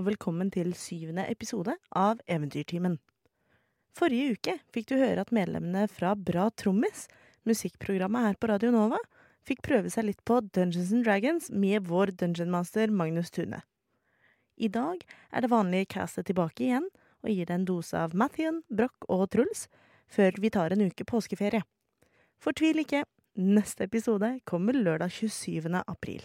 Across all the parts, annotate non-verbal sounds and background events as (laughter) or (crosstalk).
og velkommen til syvende episode av Eventyrtimen. Forrige uke fikk du høre at medlemmene fra Bra Trommis, musikkprogrammet her på Radio Nova, fikk prøve seg litt på Dungeons and Dragons med vår dungeonmaster Magnus Tune. I dag er det vanlige castet tilbake igjen og gir deg en dose av Mathien, Broch og Truls før vi tar en uke påskeferie. Fortvil ikke, neste episode kommer lørdag 27. april.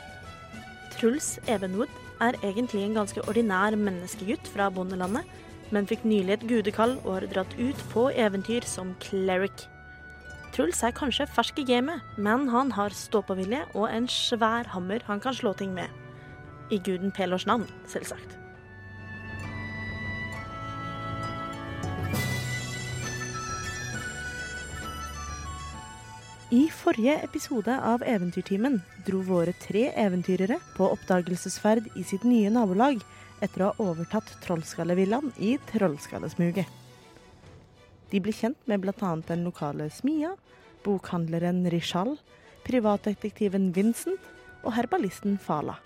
Truls Evenwood er egentlig en ganske ordinær menneskegutt fra bondelandet, men fikk nylig et gudekall og har dratt ut på eventyr som cleric. Truls er kanskje fersk i gamet, men han har ståpåvilje og en svær hammer han kan slå ting med. I guden Pelors navn, selvsagt. I forrige episode av Eventyrtimen dro våre tre eventyrere på oppdagelsesferd i sitt nye nabolag etter å ha overtatt Trollskallevillaen i Trollskallesmuget. De ble kjent med bl.a. den lokale smia, bokhandleren Rishal, privatdetektiven Vincent og herbalisten Fala.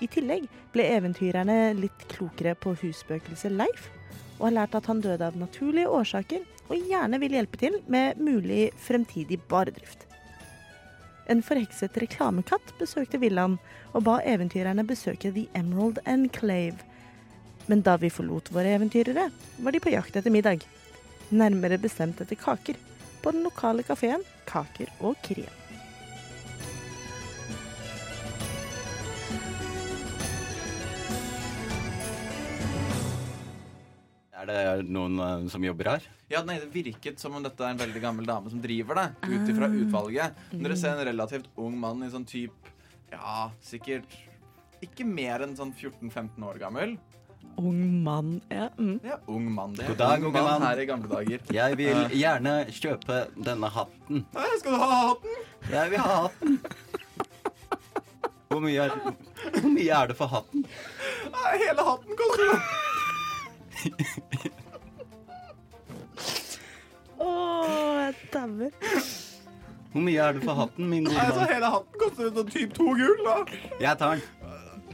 I tillegg ble eventyrerne litt klokere på husspøkelset Leif, og har lært at han døde av naturlige årsaker og gjerne vil hjelpe til med mulig fremtidig baredrift. En forhekset reklamekatt besøkte villaen og ba eventyrerne besøke The Emerald Enclave. Men da vi forlot våre eventyrere, var de på jakt etter middag. Nærmere bestemt etter kaker. På den lokale kafeen Kaker og Krem. Er det noen eh, som jobber her? Ja, nei, Det virket som om dette er en veldig gammel dame som driver det. Ut ifra utvalget. Når dere ser en relativt ung mann i sånn type Ja, sikkert ikke mer enn sånn 14-15 år gammel. Ung mann, ja. Mm. Ja, ung mann. Det er God dag, ung unge mann. her i gamle dager. (laughs) Jeg vil gjerne kjøpe denne hatten. Nei, skal du ha hatten? Jeg vil ha hatten. Hvor mye er, hvor mye er det for hatten? Nei, hele hatten koster det. Å, jeg dauer. Hvor mye er det for hatten, min gode altså, mann? hele hatten koster sånn typ to gull, da. Jeg tar den.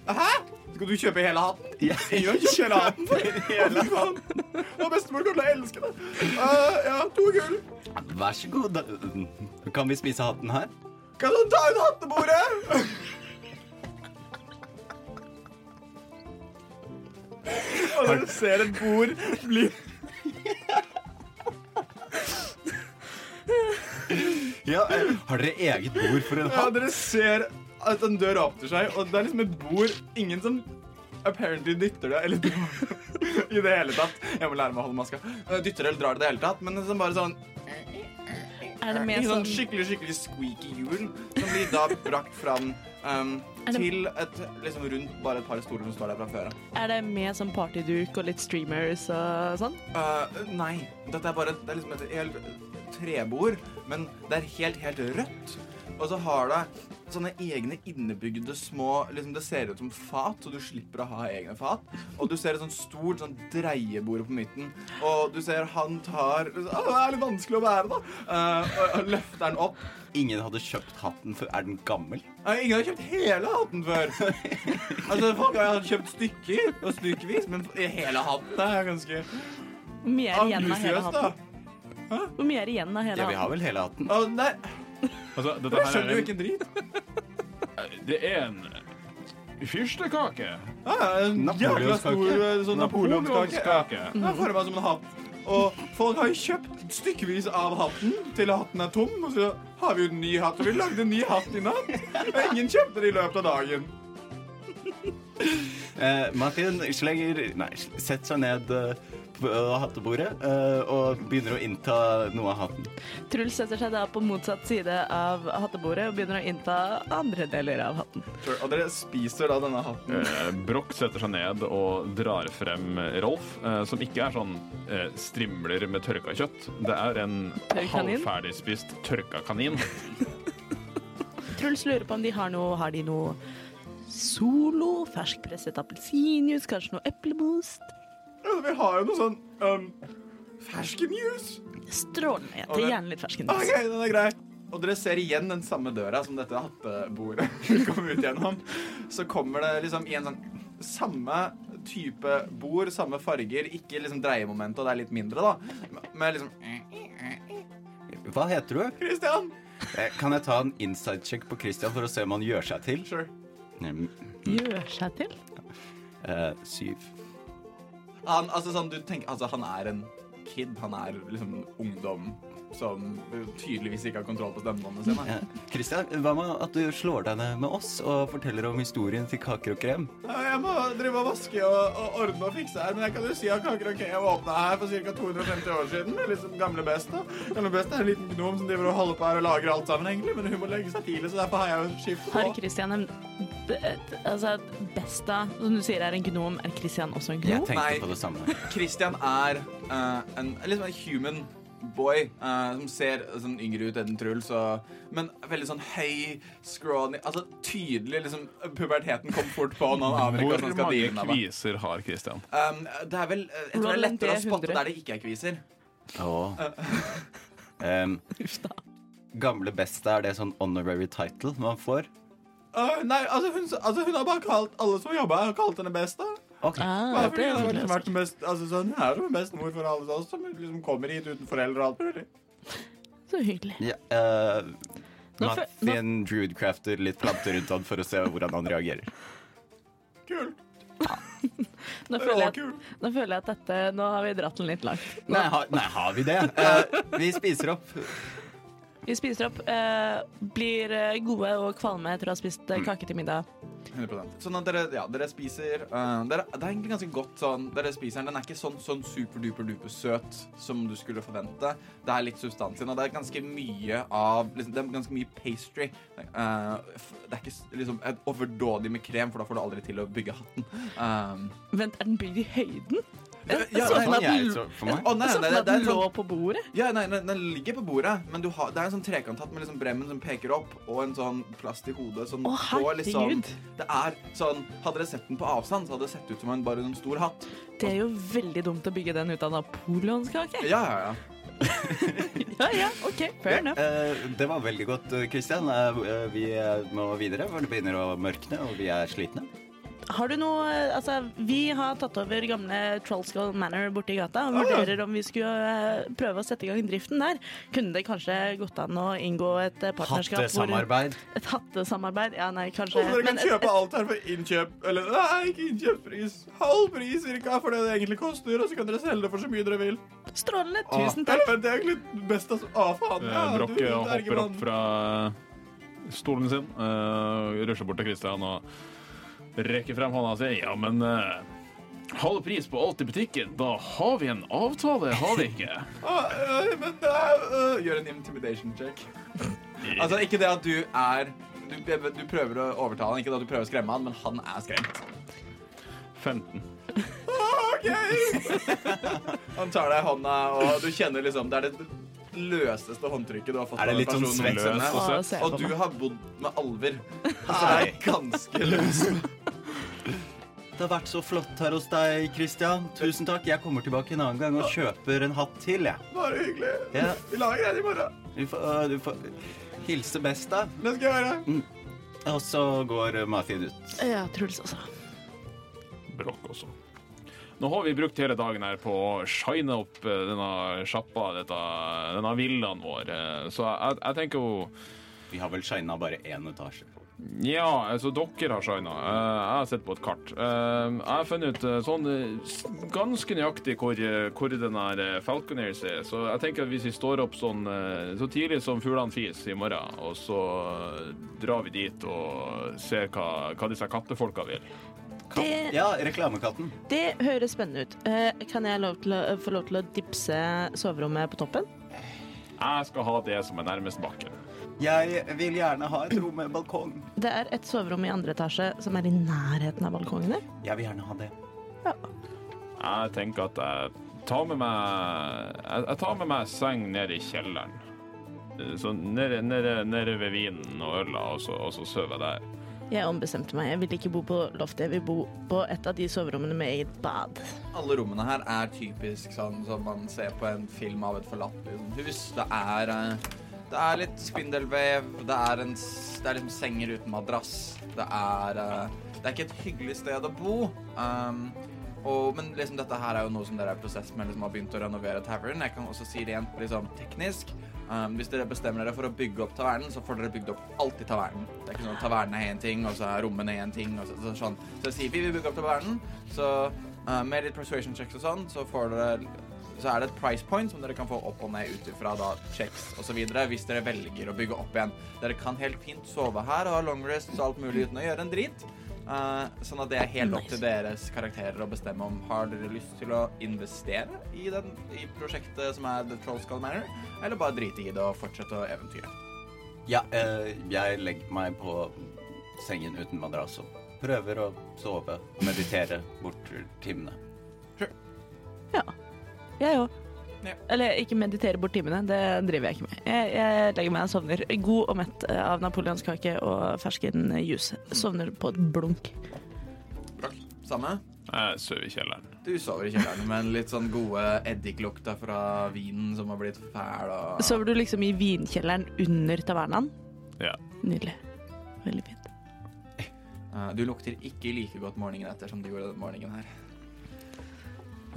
Hæ? Skal du kjøpe hele hatten? Jeg Ingen har hele hatten. (laughs) Hele hatten. Og bestemor kommer til å elske det. Eh, ja, to gull. Vær så god. Kan vi spise hatten her? Kan du ta ut hattebordet? Og du ser et bord bli Ja, eh, Har dere eget bord for en Ja, hatt? dere ser at en dør åpner seg, og det er liksom et bord Ingen som apparently dytter det eller drar (laughs) det i det hele tatt. Jeg må lære meg å holde maska. Eh, Dytter det eller drar det i det hele tatt, men som bare sånn Er det med Ikke sånn sånn skikkelig skikkelig squeaky hjul som blir da (laughs) brakt fram um, det- til et liksom rundt bare et par stoler som står der fra før av. Er det med sånn partyduk og litt streamers og sånn? Uh, nei. Dette er bare det er liksom et helt trebord, men det er helt, helt rødt. Og så har det sånne egne innebygde små liksom Det ser ut som fat, så du slipper å ha egne fat. Og du ser et sånt stort sånn dreiebord på midten. Og du ser han tar Å, Det er litt vanskelig å bære, da. Uh, og, og løfter den opp. Ingen hadde kjøpt hatten før. Er den gammel? Nei, ingen hadde kjøpt hele hatten før. altså, Folk har kjøpt stykker og stykkevis, men hele hatten er ganske Hvor mye er igjen av hele hatten? Hvor mye er igjen av hele hatten? Ja, vi har vel hele hatten. Å, nei, Altså, dette jeg her skjønner er jo en, ikke en drit. (laughs) det er en fyrstekake. Ja, en jævla stor eh, sånn napoleonskake. Napoleonskake. Jeg føler meg som en hatt. Og folk har jo kjøpt stykkevis av hatten til hatten er tom. Og så har vi jo en ny hatt, og vi lagde en ny hatt i natt. Og ingen kjøpte det i løpet av dagen. Eh, Martin slenger Nei, sett seg ned eh, opp av hattebordet øh, og begynner å innta noe av hatten. Truls setter seg da på motsatt side av hattebordet og begynner å innta andre deler av hatten. Sure. Og dere spiser da denne hatten. Eh, Broch setter seg ned og drar frem Rolf, eh, som ikke er sånn eh, strimler med tørka kjøtt. Det er en halvferdigspist tørka kanin. (laughs) Truls lurer på om de har noe Har de noe Solo, ferskpresset appelsinjuice, kanskje noe eplemost? Vi har jo noe sånn um, ferskenjuice. Strålende. Jeg tar gjerne litt ferskenjuice. OK, den er grei. Og dere ser igjen den samme døra som dette hattebordet (laughs) kom ut gjennom. Så kommer det liksom i en sånn samme type bord, samme farger, ikke liksom dreiemoment, og det er litt mindre, da. Med liksom Hva heter du? Christian! Eh, Kan jeg ta en inside check på Christian for å se om han gjør seg til? Sure. Mm, Gjør seg til. Uh, syv. Han, altså, sånn, tenker, altså, han er en kid. Han er liksom ungdom som tydeligvis ikke har kontroll på stemmebåndene sine. Ja. Christian, hva med at du slår deg ned med oss og forteller om historien til Kaker og krem? Ja, Jeg må drive og vaske og, og ordne og fikse her, men jeg kan jo si at Kaker og Krem åpna her for ca. 250 år siden. liksom gamle Best. da. Gamle Best er en liten gnom som driver og holder på her og lager alt sammen, egentlig, men hun må legge seg tidlig, så derfor har jeg jo skiftet Har på. Christian en Altså, Besta, som du sier er en gnom, er Christian også en gnom? Jeg tenkte Nei. på det samme. Christian er uh, en liksom en human boy uh, som ser sånn yngre ut enn Truls, og, men veldig sånn høy, scrawny Altså tydelig liksom Puberteten kom fort på når han aner ikke Hvor hvordan han skal mange deale med det. kviser har Christian? Um, det er vel Jeg tror det er lettere å spotte D100. der det ikke er kviser. Åh. (laughs) um, gamle beste, er det sånn honorary title man får? Uh, nei, altså hun, altså hun har bare kalt alle som jobber har kalt henne best. Da Ok. Ah, det har liksom vært den best, altså sånn, Hun er en bestemor for alle oss som liksom kommer hit uten foreldre og alt mulig. så hyggelig. Ja, uh, fø- Mathien druidcrafter litt planter rundt han for å se hvordan han reagerer. Kult. (laughs) Nå føler, jeg, nå føler jeg at dette Nå har vi dratt den litt langt. Nei, ha, nei har vi det? Uh, (laughs) vi spiser opp. Vi spiser opp, eh, blir eh, gode og kvalme etter å ha spist eh, kake til middag. 100% Sånn at dere, ja, dere spiser uh, dere, Det er egentlig ganske godt sånn Dere spiser den. Den er ikke sånn, sånn superduper-duper søt som du skulle forvente. Det er litt substans i den, og det er ganske mye av liksom, Det er ganske mye pastry. Uh, det er ikke liksom et overdådig med krem, for da får du aldri til å bygge hatten. Um, Vent, er den bygd i høyden? Ja, sånn nei, at den- så, for meg. Å, nei, Sånn nei, at det, det er den sånn lå på bordet? Ja, nei, nei, den ligger på bordet, men du har, det er en sånn trekanthatt med liksom bremmen som peker opp, og en sånn plast i hodet. Sånn, Å, og liksom, herregud. det er sånn, Hadde dere sett den på avstand, så hadde det sett ut som en, bare en stor hatt. Det er jo veldig dumt å bygge den ut av napoleonskake. Ja, ja, ja. (laughs) Ja, ja, OK, fair enough. Eh, det var veldig godt, Kristian. Christian. Eh, eh, vi eh, må videre, for det begynner å mørkne, og vi er slitne. Har du noe eh, Altså, vi har tatt over gamle Trollskull Manor borte i gata og vurderer om vi skulle eh, prøve å sette i gang driften der. Kunne det kanskje gått an å inngå et partnerskap? partnerskap hvor Et hattesamarbeid? Ja, nei, kanskje Og dere kan men et- kjøpe alt her for innkjøp Eller nei, ikke innkjøpspris. Halv pris cirka for det det egentlig koster, og så kan dere selge det for så mye dere vil. Strålende. Tusen takk. Ah, det er egentlig best altså. Å, faen. Ja, Eh, Broch du, eh, hopper opp fra stolen sin, uh, rusher bort til Christian og rekker frem hånda si. Ja, men uh, halv pris på alt i butikken. Da har vi en avtale, har vi ikke? (laughs) Ah, øh, men det øh, Gjør en intimidation check. (laughs) Altså, ikke det at du er du, du prøver å overtale han, ikke det at du prøver å skremme han, men han er skremt. 15. OK! (laughs) Han tar deg i hånda, og du kjenner liksom Det er det løseste håndtrykket du har fått. Er det litt sånn personen svett? Løs og Og du har bodd med alver. Så det er ganske løst. Det har vært så flott her hos deg, Christian. Tusen takk. Jeg kommer tilbake en annen gang og kjøper en hatt til, jeg. Bare hyggelig. Ja. Vi lager en i morgen. Du får, øh, du får hilse best, da. Det skal jeg gjøre. Og så går Mathien ut. Ja, Truls også. Brokk også. Nå har vi brukt hele dagen her på å shine opp eh, denne sjappa, dette, denne villaen vår. eh, Så jeg, jeg tenker jo Vi har vel shina bare én etasje. Ja, altså dere har shina. Eh, Jeg har sett på et kart. Eh, Jeg har funnet ut eh, sånn ganske nøyaktig hvor, hvor den her Falconers er. Så jeg tenker at hvis vi står opp sånn så tidlig som fuglene fis i morgen, og så drar vi dit og ser hva, hva disse kattefolka vil. Det, Ja, reklamekatten. det høres spennende ut. Eh, kan jeg lov til å, få lov til å dipse soverommet på toppen? Jeg skal ha det som er nærmest bakken. Jeg vil gjerne ha et rom med balkong. Det er et soverom i andre etasje som er i nærheten av balkongene. Jeg vil gjerne ha det. Jeg tenker at jeg tar med meg Jeg, tar med meg seng ned i kjelleren. Så nede, nede, nede ved vinen og øla, og så, og så sover jeg der. Jeg ombestemte meg. Jeg vil ikke bo på loftet. Jeg vil bo på et av de soverommene med eget bad. Alle rommene her er typisk sånn som man ser på en film av et forlatt liksom, hus. Det er, eh, det er litt spindelvev, det er, en, det er liksom senger uten madrass. Det er, uh, det er ikke et hyggelig sted å bo. Um, og, men liksom, dette her er jo noe som dere er i prosess med, liksom har begynt å renovere tavern. Jeg kan også si det rent liksom, teknisk. Um, hvis dere bestemmer dere for å bygge opp tavernen, så får dere bygd opp alt i tavernen. Det er ikke sånn at tavernen er én ting, og så er rommene én ting. Og så, så, sånn. så sier vi vil bygge opp tavernen, så uh, med litt persuasion checks og sånn, så får dere så er det et price point som dere kan få opp og ned ut ifra da checks osv. hvis dere velger å bygge opp igjen. Dere kan helt fint sove her og ha long rests og alt mulig uten å gjøre en drit. Uh, sånn at det er helt opp til deres karakterer å bestemme om har dere lyst til å investere i, den, i prosjektet som er The Trollskull Manor, eller bare drite i det og fortsette å eventyre. Ja, uh, jeg legger meg på sengen uten madrass og prøver å sove og meditere bort timene. Ja. Jeg òg. Ja. Eller ikke meditere bort timene. Det driver jeg ikke med. Jeg, jeg legger meg og sovner. God og mett eh, av napoleonskake og ferskenjuice. Sovner på et blunk. Brakk. Samme. Jeg sover i kjelleren. Du sover i kjelleren med en litt sånn gode eddiklukta fra vinen som har blitt fæl og Sover du liksom i vinkjelleren under tavernaen? Ja. Nydelig. Veldig fint. Uh, Du lukter ikke like godt morgenen etter som du gjorde den morgenen her.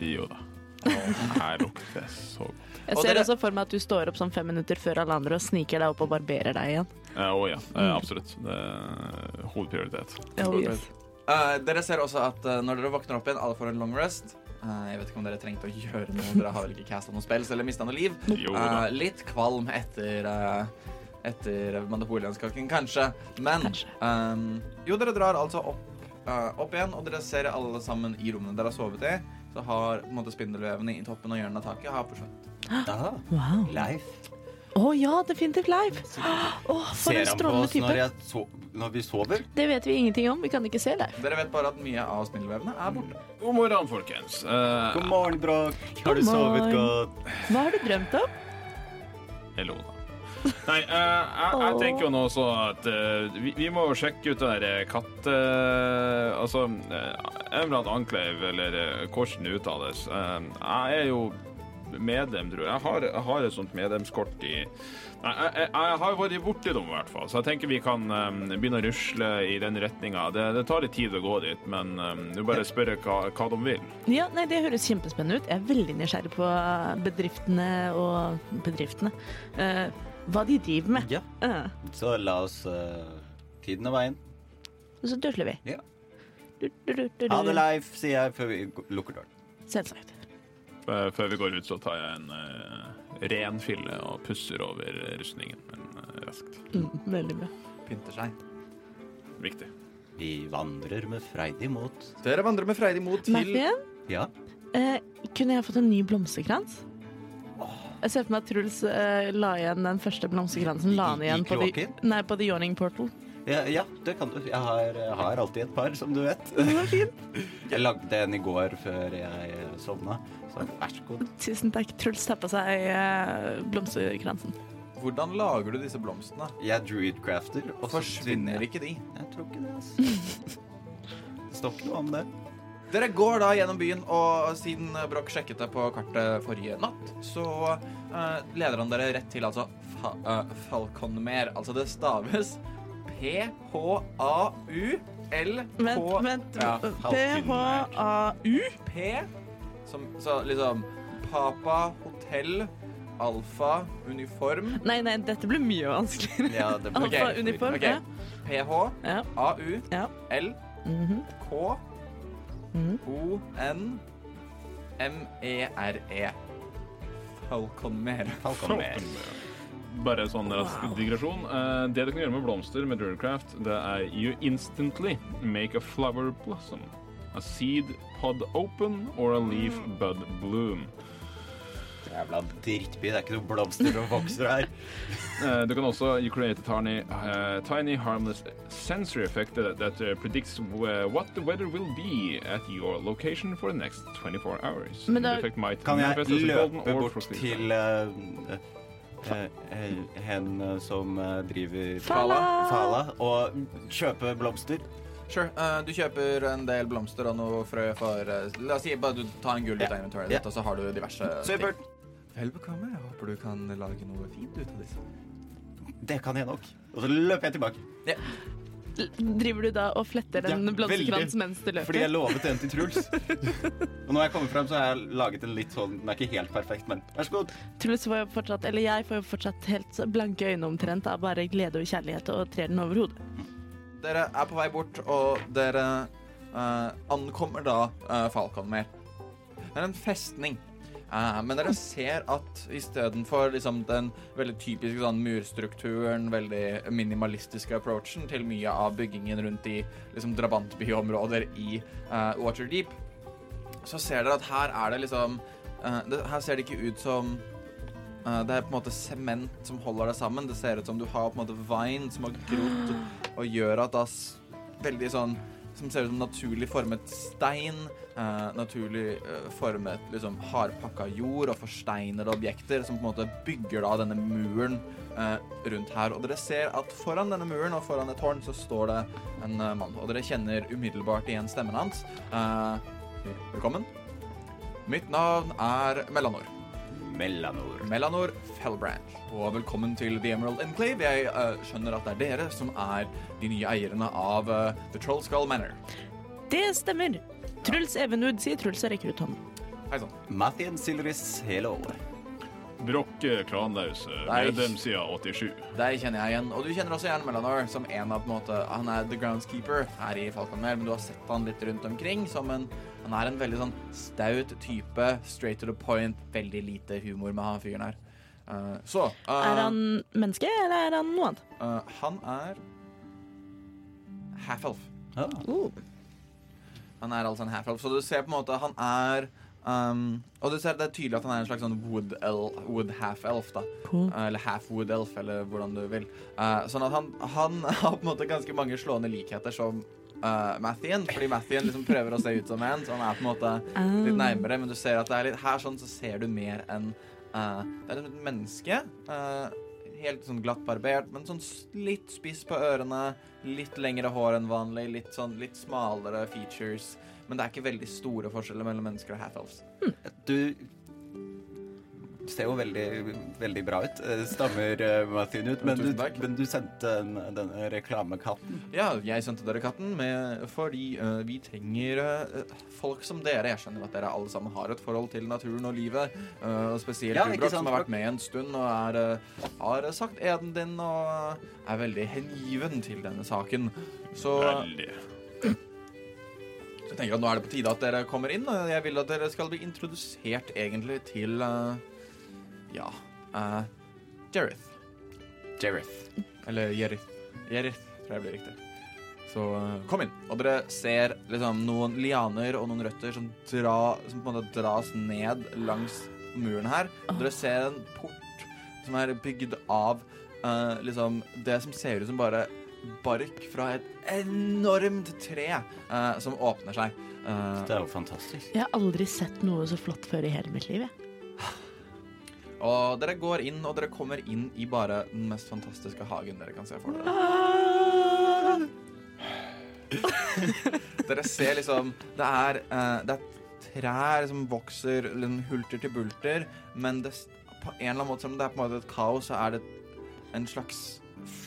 Jo da. Her lukter så godt. Jeg ser også for meg at du står opp sånn fem minutter før alle andre og sniker deg opp og barberer deg igjen. Eh, Å ja, eh, absolutt. Det er hovedprioritet. Oh, yes. Uh, dere ser også at uh, når dere våkner opp igjen, alle får en long rest. Uh, jeg vet ikke om dere trengte å (laughs) gjøre noe. Dere har vel ikke casta noen spells eller mista noe liv. Jo. Uh, litt kvalm etter uh, etter Mandapolianskaken, kanskje. Men Kanskje. um, Jo, dere drar altså opp, uh, opp igjen, og dere ser alle sammen i rommene dere har sovet i. Så har på en måte spindelvevene i toppen og hjørnet av taket har forsvunnet. (gasps) Aha, Wow. Leif. Å ja, definitivt live! Oh, for Ser en han på strålende oss når, so når vi sover? Det vet vi ingenting om. Vi kan ikke se Leif. Dere vet bare at mye av spindelvevene er borte. God morgen, folkens. Uh, God morgen, Bråk. Har du sovet godt? Hva har du drømt om? Hello, da. Nei, uh, jeg, jeg tenker jo nå også at uh, vi, vi må jo sjekke ut det der katt... Uh, altså, uh, Emerald Enclave, eller eh, hvordan det uttales. Eh, jeg er jo medlem, tror jeg. Jeg har, jeg har et sånt medlemskort i Nei, jeg, jeg, jeg har vært borti dem, i hvert fall, så jeg tenker vi kan um, begynne å rusle i den retninga. Det, det tar litt tid å gå dit, men um, du bare spørre hva, hva de vil. Ja, nei, Det høres kjempespennende ut. Jeg er veldig nysgjerrig på bedriftene og bedriftene. Eh, hva de driver med. Ja. Uh. Så la oss uh, Tiden og veien. og så døsler vi. Ja. Du, du, du, du, du. Ha det, Leif, sier jeg før vi lukker døren. Selvsagt. Eh, Før vi går ut, så tar jeg en uh, renfille og pusser over rustningen. Men raskt. Mm, veldig bra. Pynter seg. Viktig. Vi vandrer med freidig mot. Dere vandrer med freidig mot til Mathien, Ja. eh, kunne jeg fått en ny blomsterkrans? Jeg ser for meg at Truls eh, la igjen den første blomsterkransen. La I- den igjen på the, kloakken? nei, på the Yawning Portal. Ja, ja, det kan du. Jeg har, jeg har alltid et par, som du vet. (laughs) Det var fint. (laughs) Jeg lagde en i går før jeg sovna, så vær så god. Tusen takk. Truls tar på seg eh, blomsterkransen. Hvordan lager du disse blomstene? Jeg druidcrafter. og så Forsvinner tvinner jeg- ikke de? Jeg tror ikke det, altså. (laughs) Det står ikke noe om det. Dere går da gjennom byen, og siden Broch sjekket det på kartet forrige natt, så uh, leder han dere rett til altså fa uh, Falconmer. Altså det staves P-H-A-U-L-K Vent, vent. Ja, P-H-A-U? P som Så liksom Papa, hotell, alfa, uniform. Nei, nei, dette blir mye vanskeligere. Ja, blir Alfa uniform, Okay. ja. P-H. A-U, ja. L, Mhm. K, Mhm. O-N, M-E-R-E. Falconmer. Falconmer. Bare sånn rask digresjon. Eh, det du kan gjøre med blomster med Druidcraft, det er you instantly make a flower blossom. a seed pod open, or a leaf bud bloom. Jævla drittby. Det er ikke noen blomster som vokser her. Uh, (laughs) du kan også you create a tiny, uh, tiny harmless sensory effect that, that uh, predicts uh, what the weather will be at your location for the next 24 hours. Men da- The might Kan jeg løpe bort frosty til eh, uh, eh, hen eh, som eh, driver Fala! Fala, og kjøpe blomster? Sure. Uh, du kjøper en del blomster og noe frø for uh, La oss si bare du tar en gull ut av Ja. ditt, og så har du diverse Super. ting. Vel bekomme. Jeg håper du kan lage noe fint ut av disse. Det kan jeg nok. Og så løper jeg tilbake. Driver du da og fletter en Ja, blomsterkrans mens du løper? Fordi jeg lovet en til Truls. og når jeg kommer frem, så har jeg laget en litt sånn Den er ikke helt perfekt, men vær så god. Truls får jo fortsatt, eller jeg får jo fortsatt helt blanke øyne omtrent av bare glede og kjærlighet og trer den over hodet. Dere er på vei bort, og dere uh, ankommer da uh, Falconmer. Det er en festning. Eh, men dere ser at istedenfor liksom, den veldig typiske sånn, murstrukturen, veldig minimalistiske approachen til mye av byggingen rundt i liksom, drabantbyområder i uh, Waterdeep, så ser dere at her er det liksom uh, det, Her ser det ikke ut som uh, det er på en måte sement som holder det sammen. Det ser ut som du har på en måte vine som har grodd og gjør at da veldig sånn som ser ut som naturlig formet stein, eh, naturlig eh, formet liksom hardpakka jord og forsteinede objekter som på en måte bygger da denne muren eh, rundt her. Og dere ser at foran denne muren og foran et tårn så står det en eh, mann, og dere kjenner umiddelbart igjen stemmen hans. Eh, velkommen. Mitt navn er Melanor. Melanor. Melanor Fellbrand. Og velkommen til The Emerald Enclave. Jeg uh, skjønner at det er dere som er de nye eierne av uh, The Trollskull Manor. Det stemmer. Truls Evenwood, sier Truls og rekker ut hånden. Hei sann. Mathien Silris, hello. Brokke Kranlause, Nei. medlem siden 87. Deg kjenner jeg igjen. Og du kjenner også igjen Melanor som en av på en måte Han er the groundskeeper her i Falconmer, men du har sett han litt rundt omkring som en Han er en veldig sånn staut type, straight to the point, veldig lite humor med han fyren her. Uh, så uh, Er han menneske, eller er han noe annet? Uh, Han er half-elf. Ah. Han er altså en half-elf, så du ser på en måte Han er um, Og du ser det er tydelig at han er en slags sånn wood, wood half-elf, da. Cool. Eller half-wood elf, eller hvordan du vil. Eh, sånn at han, han (laughs) har på en måte ganske mange slående likheter som uh, Mathien, fordi Mathien liksom prøver å se ut som en, så han er på en måte litt Ah. nærmere, men du ser at det er litt her sånn, så ser du mer enn uh, Det er et menneske. Uh, helt sånn glatt barbert, men sånn litt spiss på ørene. Litt lengre hår enn vanlig, litt sånn litt smalere features. Men det er ikke veldig store forskjeller mellom mennesker og half-elves. Du ser jo veldig, veldig bra ut. Eh, Stammer uh, Mathien ut. Men du, men du sendte en, denne reklamekatten. Ja, jeg sendte dere katten med, fordi uh, vi trenger uh, folk som dere. Jeg skjønner at dere alle sammen har et forhold til naturen og livet. Uh, og spesielt Ja, du, Broch, som har vært med en stund og er, eh, har sagt eden din og er veldig hengiven til denne saken. Så Veldig. Så jeg tenker at nå er det på tide at dere kommer inn. Jeg vil at dere skal bli introdusert egentlig til eh, Ja uh, Jerith. Jerith. Eller Jerith. Jerith, tror jeg blir riktig. Så eh, kom inn. Og dere ser liksom noen lianer og noen røtter som, dra, som på en måte dras ned langs muren her. Og dere ser en port som er bygd av uh, liksom det som ser ut som bare bark fra et enormt tre uh, som åpner seg. Uh, Det er jo fantastisk. Jeg har aldri sett noe så flott før i hele mitt liv. Jeg. Og dere går inn, og dere kommer inn i bare den mest fantastiske hagen dere kan se for dere. Dere ser liksom Det er, uh, det er trær som vokser liksom, hulter til bulter, men det, på en eller annen måte, som det er på en måte et kaos, så er det en slags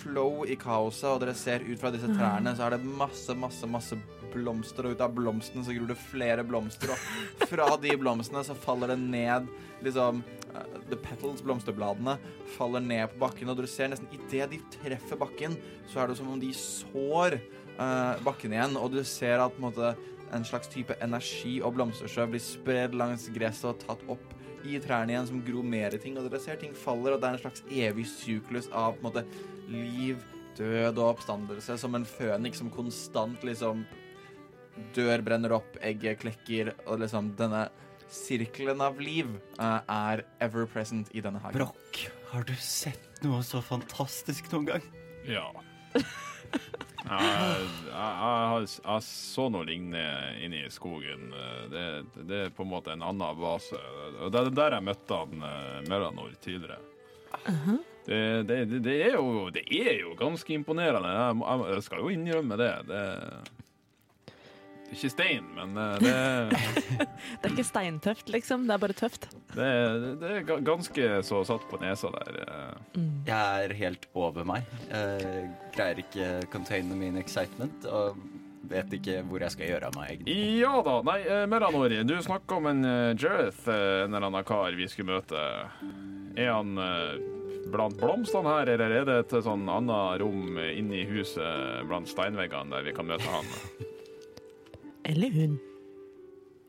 flow i kaoset, og dere ser ut fra disse trærne, så er det masse, masse, masse blomster, og ut av blomstene så gror det flere blomster, og fra de blomstene så faller det ned liksom uh, The petals, blomsterbladene, faller ned på bakken, og du ser nesten idet de treffer bakken, så er det som om de sår uh, bakken igjen, og du ser at på en måte en slags type energi og blomstersjø blir spredd langs gresset og tatt opp i trærne igjen, som gror mer ting, og dere ser ting faller, og det er en slags evig syklus av på en måte liv, død og oppstandelse, som en føniks som konstant liksom dør brenner opp, egget klekker, og liksom denne sirkelen av liv uh, er ever present i denne hagen. Brokk, har du sett noe så fantastisk noen gang? Ja. Jeg, jeg, jeg, jeg så noe lignende inne i skogen. Det, det er på en måte en annen base. Og Det er der jeg møtte han eh, Melanor tidligere. det, det, det, det, er jo, det er jo ganske imponerende. Jeg, jeg skal jo innrømme det. Det, ikke stein, men eh, det, (laughs) Det er ikke steintøft, liksom. Det er bare tøft. det, det er ganske så satt på nesa der. eh. Jeg er helt over meg. Jeg greier ikke containe min excitement og vet ikke hvor jeg skal gjøre av meg, egentlig. Ja da. Nei, eh, Melanor, du snakka om en uh, Jareth, en eller annen kar vi skulle møte. Er han blant blomstene her, eller er det et sånn annet rom inni huset blant steinveggene der vi kan møte han? (laughs) Eller hun.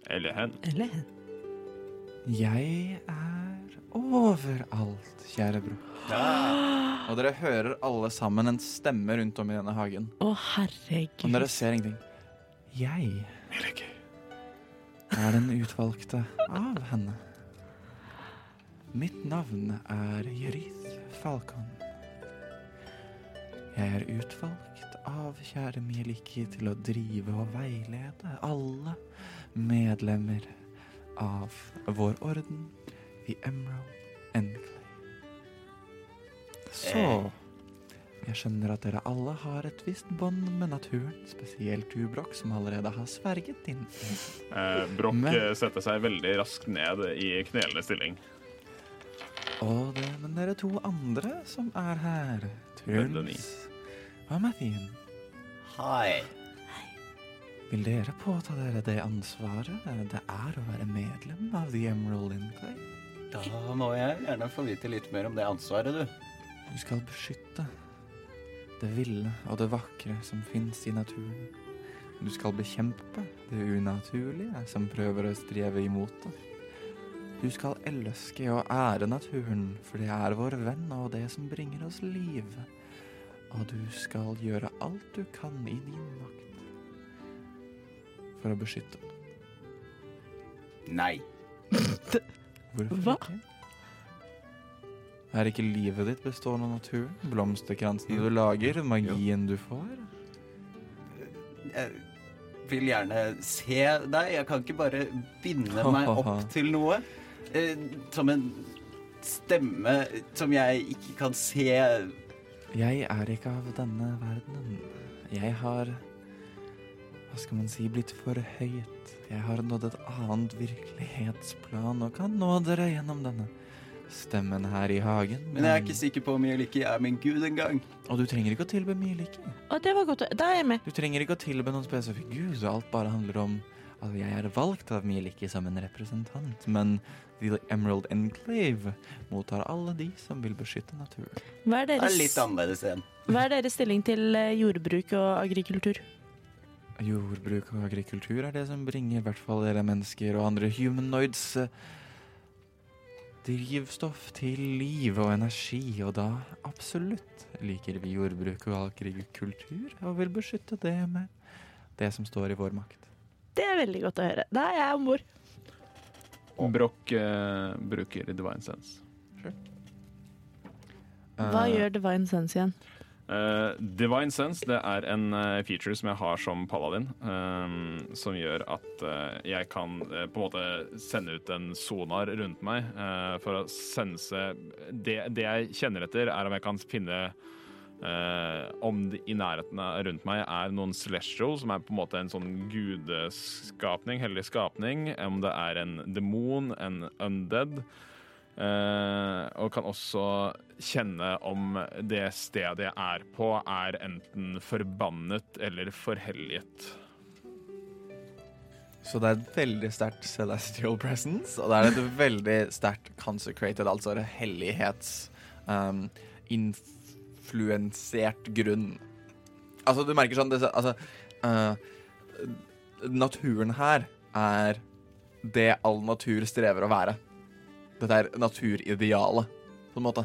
Eller hen? Eller hen. Jeg er overalt, kjære bror. Og dere hører alle sammen en stemme rundt om i denne hagen. Å, Men herregud. dere ser ingenting. Jeg er den utvalgte av henne. Mitt navn er Jerith Falcon. Jeg er utvalgt av kjære Mieliki til å drive og veilede alle medlemmer av vår orden, The Emerald Enclave. Så jeg skjønner at dere alle har et visst bånd med naturen, spesielt du, Brokk, som allerede har sverget din. Eh, Brokk Men- eh, setter seg veldig raskt ned i knelende stilling. Og det, men dere to andre som er her. Truls og Mathien, Hei. vil dere påta dere det ansvaret det er å være medlem av The Emerald Enclave? Da må jeg gjerne få vite litt mer om det ansvaret, du. Du skal beskytte det ville og det vakre som fins i naturen. Du skal bekjempe det unaturlige som prøver å streve imot det. Du skal elske og ære naturen, for det er vår venn og det som bringer oss liv. Og du skal gjøre alt du kan i din makt for å beskytte den. Nei. (laughs) Hvorfor Hva? ikke? Er ikke livet ditt bestående av naturen? Blomsterkransene du lager, magien du får? Jeg vil gjerne se deg. Jeg kan ikke bare binde meg (laughs) opp til noe. Eh, som en stemme som jeg ikke kan se. Jeg er ikke av denne verdenen. Jeg har Hva skal man si blitt forhøyet. Jeg har nådd et annet virkelighetsplan og kan nå dere gjennom denne stemmen her i hagen. Men jeg er ikke sikker på om Mjølike er min gud engang. Og du trenger ikke å tilbe mye like. Å, det var godt. Da er jeg med. Du trenger ikke å tilbe noen spesifikk gud, så alt bare handler om at jeg er valgt av Mieliki som en representant, men The Emerald Enclave mottar alle de som vil beskytte naturen. Hva er Det er deres, litt annerledes igjen. hva er deres stilling til eh, jordbruk og agrikultur? Jordbruk og agrikultur er det som bringer i hvert fall dere mennesker og andre humanoids eh, drivstoff til liv og energi, og da absolutt liker vi jordbruk og agrikultur og vil beskytte det med det som står i vår makt. Det er veldig godt å høre. Da er jeg om bord. Brokk eh, bruker divine sense. Hva Eh, gjør Divine Sense igjen? Uh, Divine Sense det er en uh, feature som jeg har som paladin, um, som gjør at uh, jeg kan på en måte sende ut en sonar rundt meg eh, for å sense det, det jeg kjenner etter, er om jeg kan finne eh, om det i nærheten rundt meg er noen celestial, som er på en måte en sånn gudeskapning, hellig skapning, om det er en demon, en undead. Uh, og kan også kjenne om det stedet jeg er på, er enten forbannet eller forhelliget. Så det er et veldig sterkt celestial presence, og det er et veldig sterkt consecrated, altså hellighets um, influensert grunn. Altså, du merker sånn det, Altså uh, Naturen her er det all natur strever å være. Dette er naturidealet, på en måte,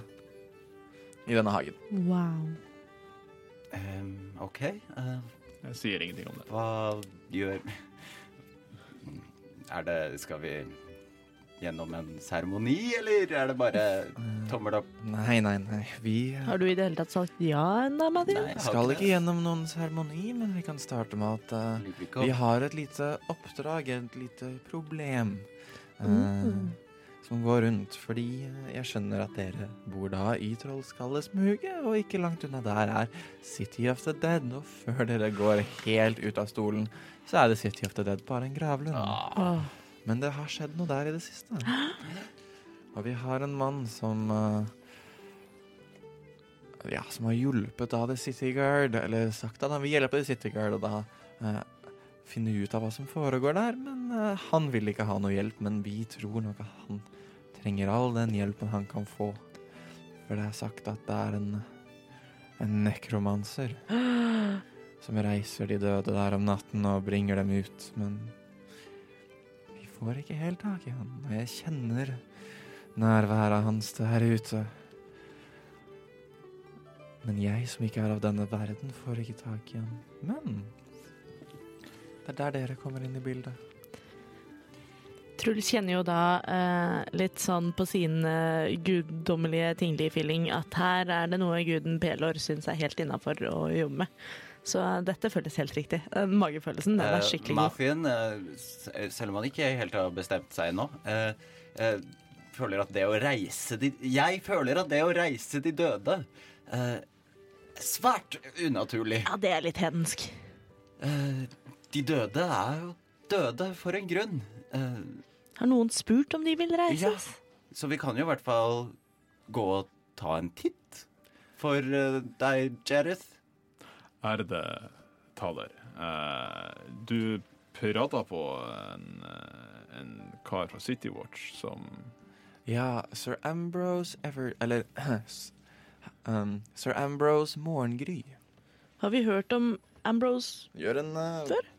i denne hagen. Wow. Um, OK. Uh, Jeg sier ingenting om det. Hva gjør Er det Skal vi gjennom en seremoni, eller er det bare tommel opp? Nei, nei, nei. Vi Har du i det hele tatt sagt ja ennå, Madin? Nei, skal ikke gjennom noen seremoni, men vi kan starte med at uh, vi har et lite oppdrag, et lite problem, uh, Mm. som går rundt. Fordi eh, jeg skjønner at dere bor da i Trollskallesmuget, og ikke langt unna der er City of the Dead. Og før dere går helt ut av stolen, så er det City of the Dead bare en gravlund. Åh. Men det har skjedd noe der i det siste. Og vi har en mann som uh, Ja, som har hjulpet av The City Guard, eller sagt at han vil hjelpe The City Guard, og da uh, finne ut av hva som foregår der. Men uh, han vil ikke ha noe hjelp, men vi tror nok at han trenger all den hjelpen han kan få. For det er sagt at det er en, en nekromanser (gasps) som reiser de døde der om natten og bringer dem ut, men får ikke helt tak i han, og jeg kjenner nærværet hans der ute. Men jeg som ikke er av denne verden, får ikke tak i han. Men det er der dere kommer inn i bildet. Truls kjenner jo da eh, litt sånn på sin eh, guddommelige tinglige-feeling at her er det noe guden Pelor syns er helt innafor å jobbe med. Så dette føles helt riktig. Magefølelsen, den er Eh, skikkelig god. Mafien, eh, selv om han ikke helt har bestemt seg ennå, eh, føler at det å reise de Jeg føler at det å reise de døde eh, svært unaturlig. Ja, det er litt hedensk. Eh, de døde er jo døde for en grunn. Eh, Har noen spurt om de vil reise? Ja. så vi kan jo i hvert fall gå og ta en titt. For deg, Jareth. Ærede taler, eh, du prata på en, eh, en kar fra City Watch som Ja, sir Ambrose Ever... Eller (clears throat) um, sir Ambrose Morgengry. Har vi hørt om Ambrose Gjør en uh, Før?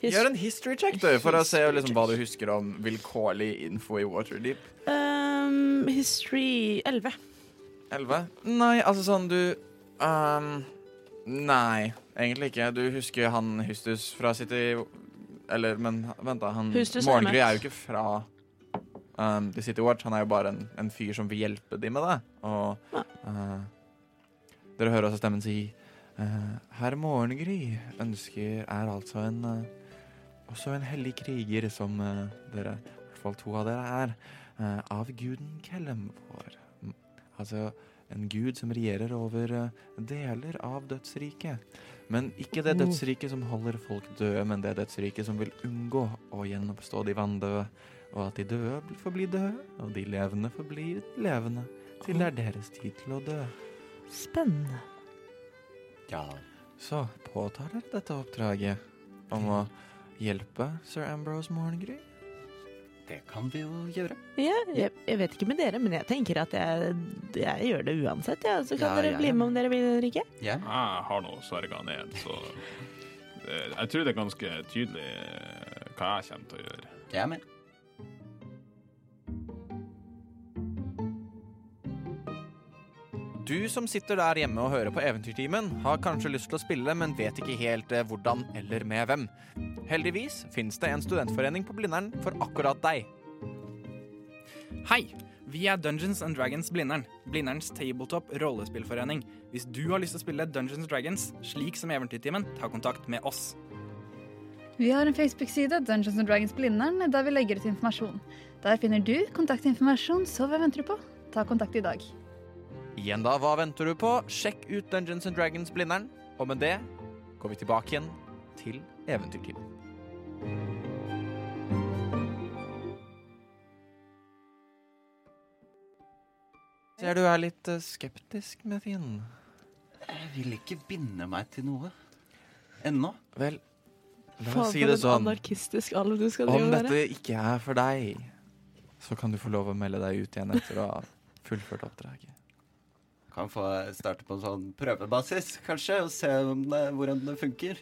Gjør en history check, du, for å se liksom, hva du husker om vilkårlig info i Waterdeep. Um, history 11. 11? Nei, altså sånn du um, Nei, egentlig ikke. Du husker han Hustus fra City Eller, men vent, da. Han er Morgengry er jo ikke fra um, The City Watch. Han er jo bare en, en fyr som vil hjelpe de med det. Og uh, dere hører også stemmen si uh, Herr Morgengry ønsker Er altså en uh, også en hellig kriger som dere, i hvert fall to av dere er, av guden Kellem vår. Altså en gud som regjerer over uh, deler av dødsriket. Men ikke det Oh. dødsriket som holder folk døde, men det dødsriket som vil unngå å gjenoppstå de vanndøde, og at de døde får forblir døde, og de levende forblir levende, til det er deres tid til å dø. Spennende. Ja. Så påtar dere dette oppdraget om å hjelpe sir Ambrose Morgengry? Det kan vi jo gjøre. Ja, jeg, jeg vet ikke med dere, men jeg tenker at jeg, jeg gjør det uansett. Ja. Så kan Ja, dere bli med om dere vil eller ikke. Ja. Jeg har nå sverga ned, så jeg tror det er ganske tydelig eh, hva jeg kommer til å gjøre. Jeg er med. Du som sitter der hjemme og hører på Eventyrtimen, har kanskje lyst til å spille, men vet ikke helt eh, hvordan eller med hvem. Heldigvis finnes det en studentforening på Blindern for akkurat deg. Hei! Vi er Dungeons and Dragons Blindern, Blinderns tabletop rollespillforening. Hvis du har lyst til å spille Dungeons and Dragons, slik som Eventyrtimen, ta kontakt med oss. Vi har en Facebook-side, Dungeons and Dragons Blindern, der vi legger ut informasjon. Der finner du kontaktinformasjon, så hva venter du på? Ta kontakt i dag. Igjen da, hva venter du på? Sjekk ut Dungeons and Dragons Blindern. Og med det går vi tilbake igjen til Eventyrtimen. Ser du er litt eh, skeptisk, Methin. Jeg vil ikke binde meg til noe. Ennå. Vel, la oss si det sånn. anarkistisk alv du skal Om dette være. ikke er for deg, så kan du få lov å melde deg ut igjen etter å ha fullført oppdraget. Kan få starte på en sånn prøvebasis, kanskje, og se om det, hvordan det funker.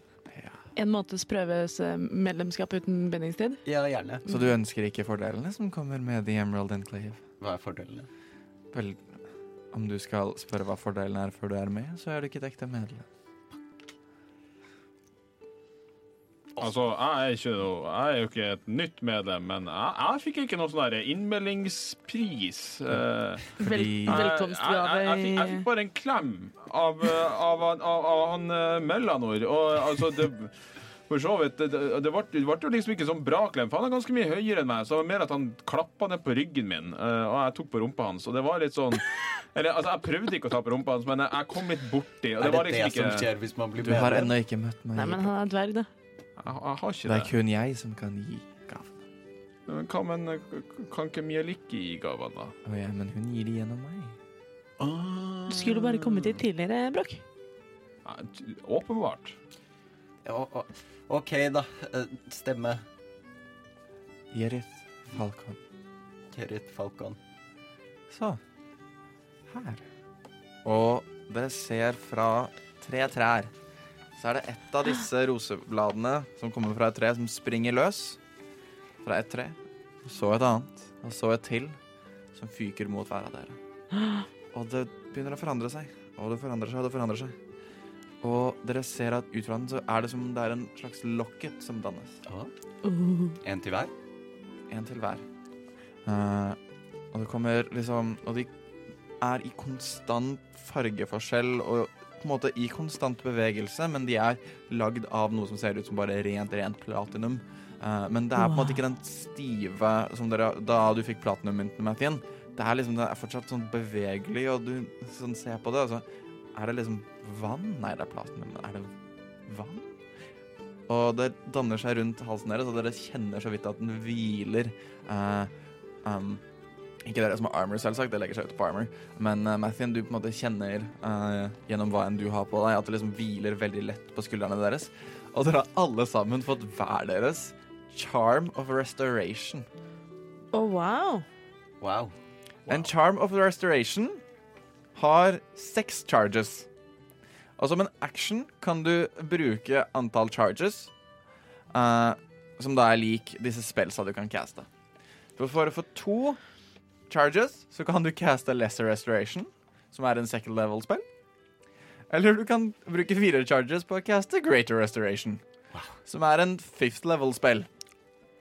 En måneds prøvemedlemskap uten bindingstid. Ja, gjerne. Så du ønsker ikke fordelene som kommer med The Emerald Enclave? Hva er fordelene? Vel, om du skal spørre hva fordelene er før du er med, så er du ikke et ekte medlem. Altså, jeg er, ikke noe, jeg er jo ikke et nytt medlem, men jeg, jeg fikk ikke noen sånn innmeldingspris. Eh, Vel, jeg, jeg, jeg, jeg fikk bare en klem av, eh, av, av, av han eh, Mellanor. Og altså, det for så vidt, det, det, ble, det ble jo liksom ikke sånn bra klem, for han er ganske mye høyere enn meg. Så det var mer at han klappa ned på ryggen min, eh, og jeg tok på rumpa hans. Og det var litt sånn Eller altså, jeg prøvde ikke å ta på rumpa hans, men jeg, kom litt borti. Og det, Er det var liksom det som skjer hvis man blir bedre? Du har ennå ikke møtt meg. Nei, men han er dverg, da. Jeg, jeg har ikke Det det. er kun jeg som kan gi gaven. Men Hva men kan ikke Mieliki gi gavene, da? Å ja, men hun gir de gjennom meg. Du skulle bare kommet hit tidligere, Brokk. Ja, Åpenbart. Ja, OK, da. Eh, Stemme. Jerith Falcon. Gerrit Falcon. Så. Her. Og dere ser fra tre trær. Så er det ett av disse rosebladene som kommer fra et tre, som springer løs fra et tre. Og så et annet, og så et til, som fyker mot hver av dere. Og det begynner å forandre seg, og det forandrer seg, og det forandrer seg. Og dere ser at ut fra den så er det som det er en slags locket som dannes. En til hver? En til hver. Uh, og det kommer liksom Og de er i konstant fargeforskjell og på en måte i konstant bevegelse, men de er lagd av noe som ser ut som bare rent, rent platinum. Uh, men det er på en måte ikke den stive som dere da du fikk platinum-mynten, Mathien. Det er liksom, det er fortsatt sånn bevegelig, og du sånn ser på det, og så er det liksom vann? Nei, det er platinum, er det vann? Og det danner seg rundt halsen deres, og dere kjenner så vidt at den hviler. Uh, um, ikke dere som har armor, selvsagt, det legger seg ut på armor. Men uh, Mathien, du på en måte kjenner uh, gjennom hva enn du har på deg, at det liksom hviler veldig lett på skuldrene deres. Og dere har alle sammen fått hver deres charm of restoration. Å, wow. Wow. En charm of restoration har seks charges. Og som en action kan du bruke antall charges, uh, som da er lik disse spellsa du kan caste. For å få to charges, så kan du caste lesser restoration, som er en second level spill. Eller du kan bruke fire charges på å caste greater restoration, som er en fifth level spill.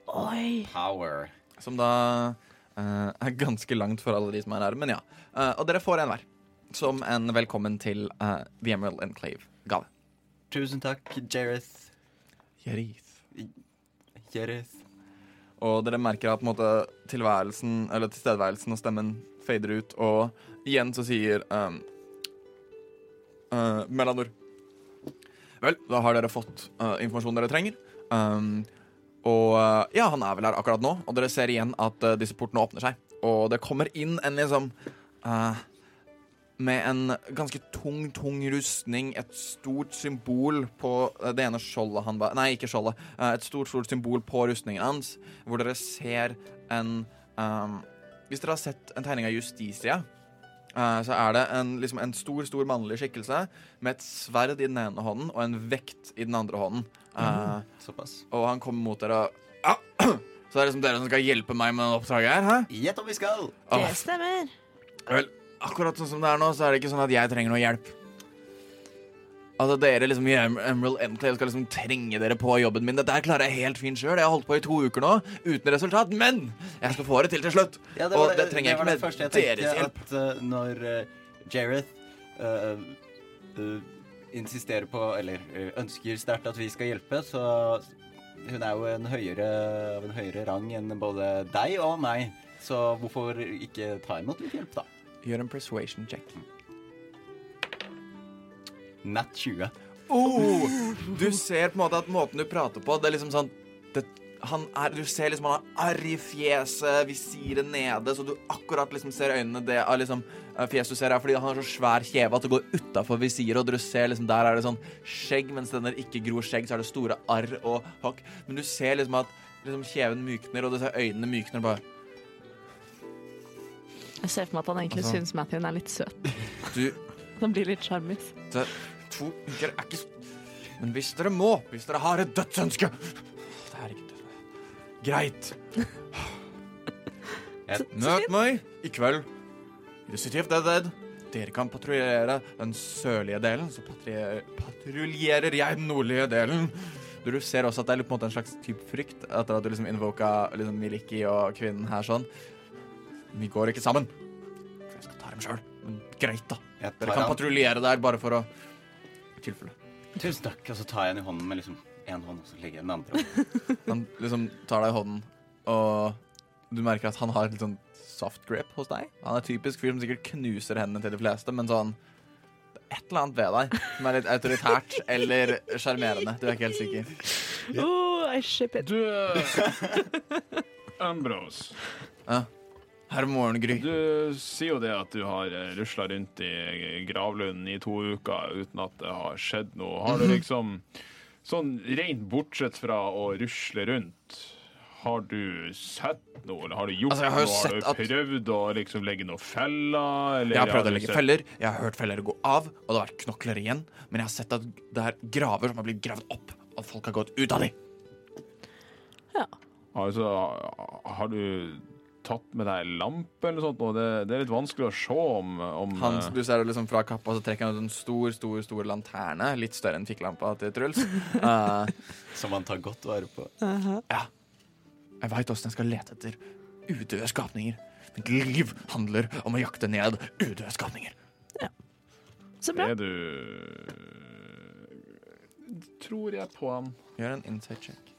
Oi. Power. Som da uh, er ganske langt for alle de som er her. Men ja. Uh, og dere får en hver. Som en velkommen til uh, The Emerald Enclave-gave. Tusen takk, Jerith. Jerith. Jerith. Og dere merker at måte, tilværelsen, eller tilstedeværelsen og stemmen fader ut, og igjen så sier um, uh, Melanor Vel, da har dere fått uh, informasjonen dere trenger. Um, og uh, ja, han er vel her akkurat nå, og dere ser igjen at disse portene åpner seg. Og det kommer inn en liksom med en ganske tung, tung rustning, et stort symbol på uh, det ene skjoldet han ba... Nei, ikke skjoldet. Uh, et stort, stort symbol på rustningen hans, hvor dere ser en um, Hvis dere har sett en tegning av Justitia, uh, så er det en, liksom en stor, stor mannlig skikkelse med et sverd i den ene hånden og en vekt i den andre hånden. Uh, Såpass. og han kommer mot dere og ah, Så det er liksom dere som skal hjelpe meg med oppdraget her? Gjett om vi skal! Det stemmer. vel, akkurat sånn som det er nå, så er det ikke sånn at jeg trenger noe hjelp. Altså, dere liksom i Em- Emerald Enclave skal liksom trenge dere på jobben min. Dette her klarer jeg helt fint sjøl. Jeg har holdt på i to uker nå uten resultat, men jeg skal få det til til slutt. Ja, Og det trenger jeg ikke med deres hjelp. At uh, når uh, Jareth uh, uh, insisterer på, eller ønsker sterkt at vi skal hjelpe, så hun er jo en høyere, av en høyere rang enn både deg og meg. Så hvorfor ikke ta imot litt hjelp, da? Gjør en persuasion check. Nat 20. Oh, du ser på en måte at måten du prater på, det er liksom sånn det, han er, Du ser liksom han har arr i fjeset, visiret nede, så du akkurat liksom ser øynene det av liksom eh, fjeset du ser her, fordi han har så svær kjeve at det går utafor visiret, og du ser liksom der er det sånn skjegg, mens den der ikke gror skjegg, så er det store arr og hakk. Men du ser liksom at liksom kjeven mykner, og du ser øynene mykner bare Jeg ser for meg at han egentlig Altså- syns Mathien er litt søt. (laughs) Du (laughs) Han blir litt sjarmis. det, To uker er ikke s- Men hvis dere må, hvis dere har et dødsønske Det er ikke dødsønske. Greit. (laughs) Møt meg i kveld i The City of Dead Dead. Dere kan patruljere den sørlige delen, så patruljerer, patruljerer jeg den nordlige delen. Du ser også at det er litt på en måte en slags type frykt etter at du liksom invoka liksom Miliki og kvinnen her sånn. Vi går ikke sammen. Jeg skal ta dem sjøl. Men greit, da. Jeg Dere kan patruljere der bare for å I tilfelle. Tusen takk. Og så tar jeg den i hånden med liksom én hånd, og så legger jeg den andre hånden. (laughs) Han liksom tar deg i hånden, og du merker at han har et litt sånn soft grip hos deg. Han er typisk fyr som sikkert knuser hendene til de fleste, men sånn det er et eller annet ved deg som er litt autoritært (laughs) eller sjarmerende. Du er ikke helt sikker. Oh, I ship it. Du eh. Herr Morgengry. Du sier jo det at du har rusla rundt i gravlunden i to uker uten at det har skjedd noe. Har du liksom Sånn rent bortsett fra å rusle rundt, har du sett noe, eller har du gjort Altså, jeg har jo noe? Har du at- prøvd å liksom legge noen feller? Eller Jeg har prøvd du å legge sett- feller, jeg har hørt feller gå av, og det har vært knokler igjen. Men jeg har sett at det er graver som har blitt gravd opp, og folk har gått ut av dem. Altså, har du tatt med deg lampe eller noe sånt? Og det, det er litt vanskelig å se om, om Han, eh, du ser det liksom fra kappa, så trekker han ut en stor, stor stor lanterne. Litt større enn fikklampa til Truls. uh, (laughs) Som han tar godt vare på. jeg veit åssen jeg skal lete etter udøde skapninger. Mitt liv handler om å jakte ned udøde skapninger. Så bra. Er du Tror jeg på han. Gjør en insight check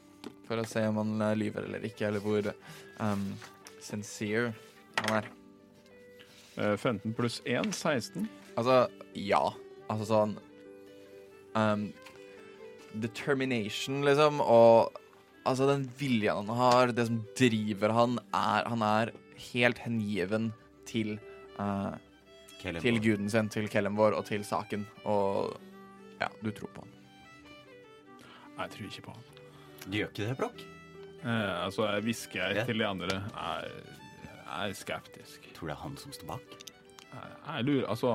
for å se om han eh, lyver eller ikke, eller hvor um, sincere han er. Eh, 15 pluss 1, 16. Altså, ja. Altså sånn um, Determination, liksom, og altså den viljen han har, det som driver han, er Han er helt hengiven til uh, Til guden sin, til Kellenvor og til saken. Og ja, du tror på han. Jeg tror ikke på han. Du gjør ikke det, Brokk? Eh, altså, jeg hvisker Ja. til de andre. Jeg, jeg er skeptisk. Tror du det er han som står bak? Jeg, jeg lurer Altså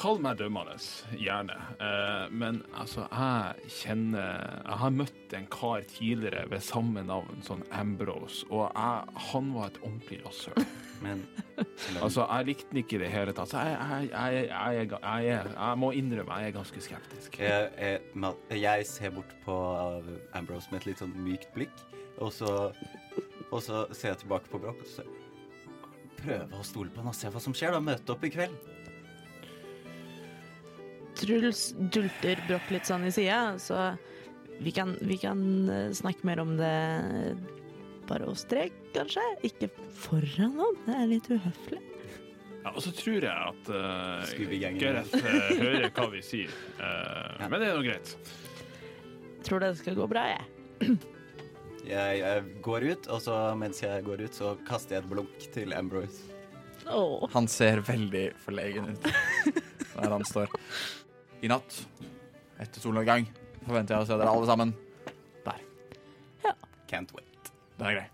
Kall meg dømmende, gjerne. Eh, men altså, jeg kjenner Jeg har møtt en kar tidligere ved samme navn, sånn Ambrose, og jeg, han var et ordentlig rasshøl. (laughs) Men Altså, jeg likte den ikke i det hele tatt. Så jeg, jeg, jeg, jeg, må innrømme, jeg er ganske skeptisk. jeg, ser bort på Ambrose med et litt sånn mykt blikk, og så, og så ser jeg tilbake på Broch og så prøver å stole på han og se hva som skjer. da, Møte opp i kveld. Truls dulter Broch litt sånn i sida, så vi kan, vi kan eh, snakke mer om det bare oss tre, kanskje? Ikke foran ham, det er litt uhøflig. Ja, og så tror jeg at uh, Gareth uh, hører hva vi sier. (laughs) Eh, Men det er nå greit. Tror det skal gå bra, jeg. (clears throat) Jeg, jeg går ut, og så mens jeg går ut, så kaster jeg et blunk til Ambrose. Oh. Han ser veldig forlegen ut (laughs) der han står. I natt, etter solnedgang, forventer jeg å se dere alle sammen. Der. Can't wait. Den er grei.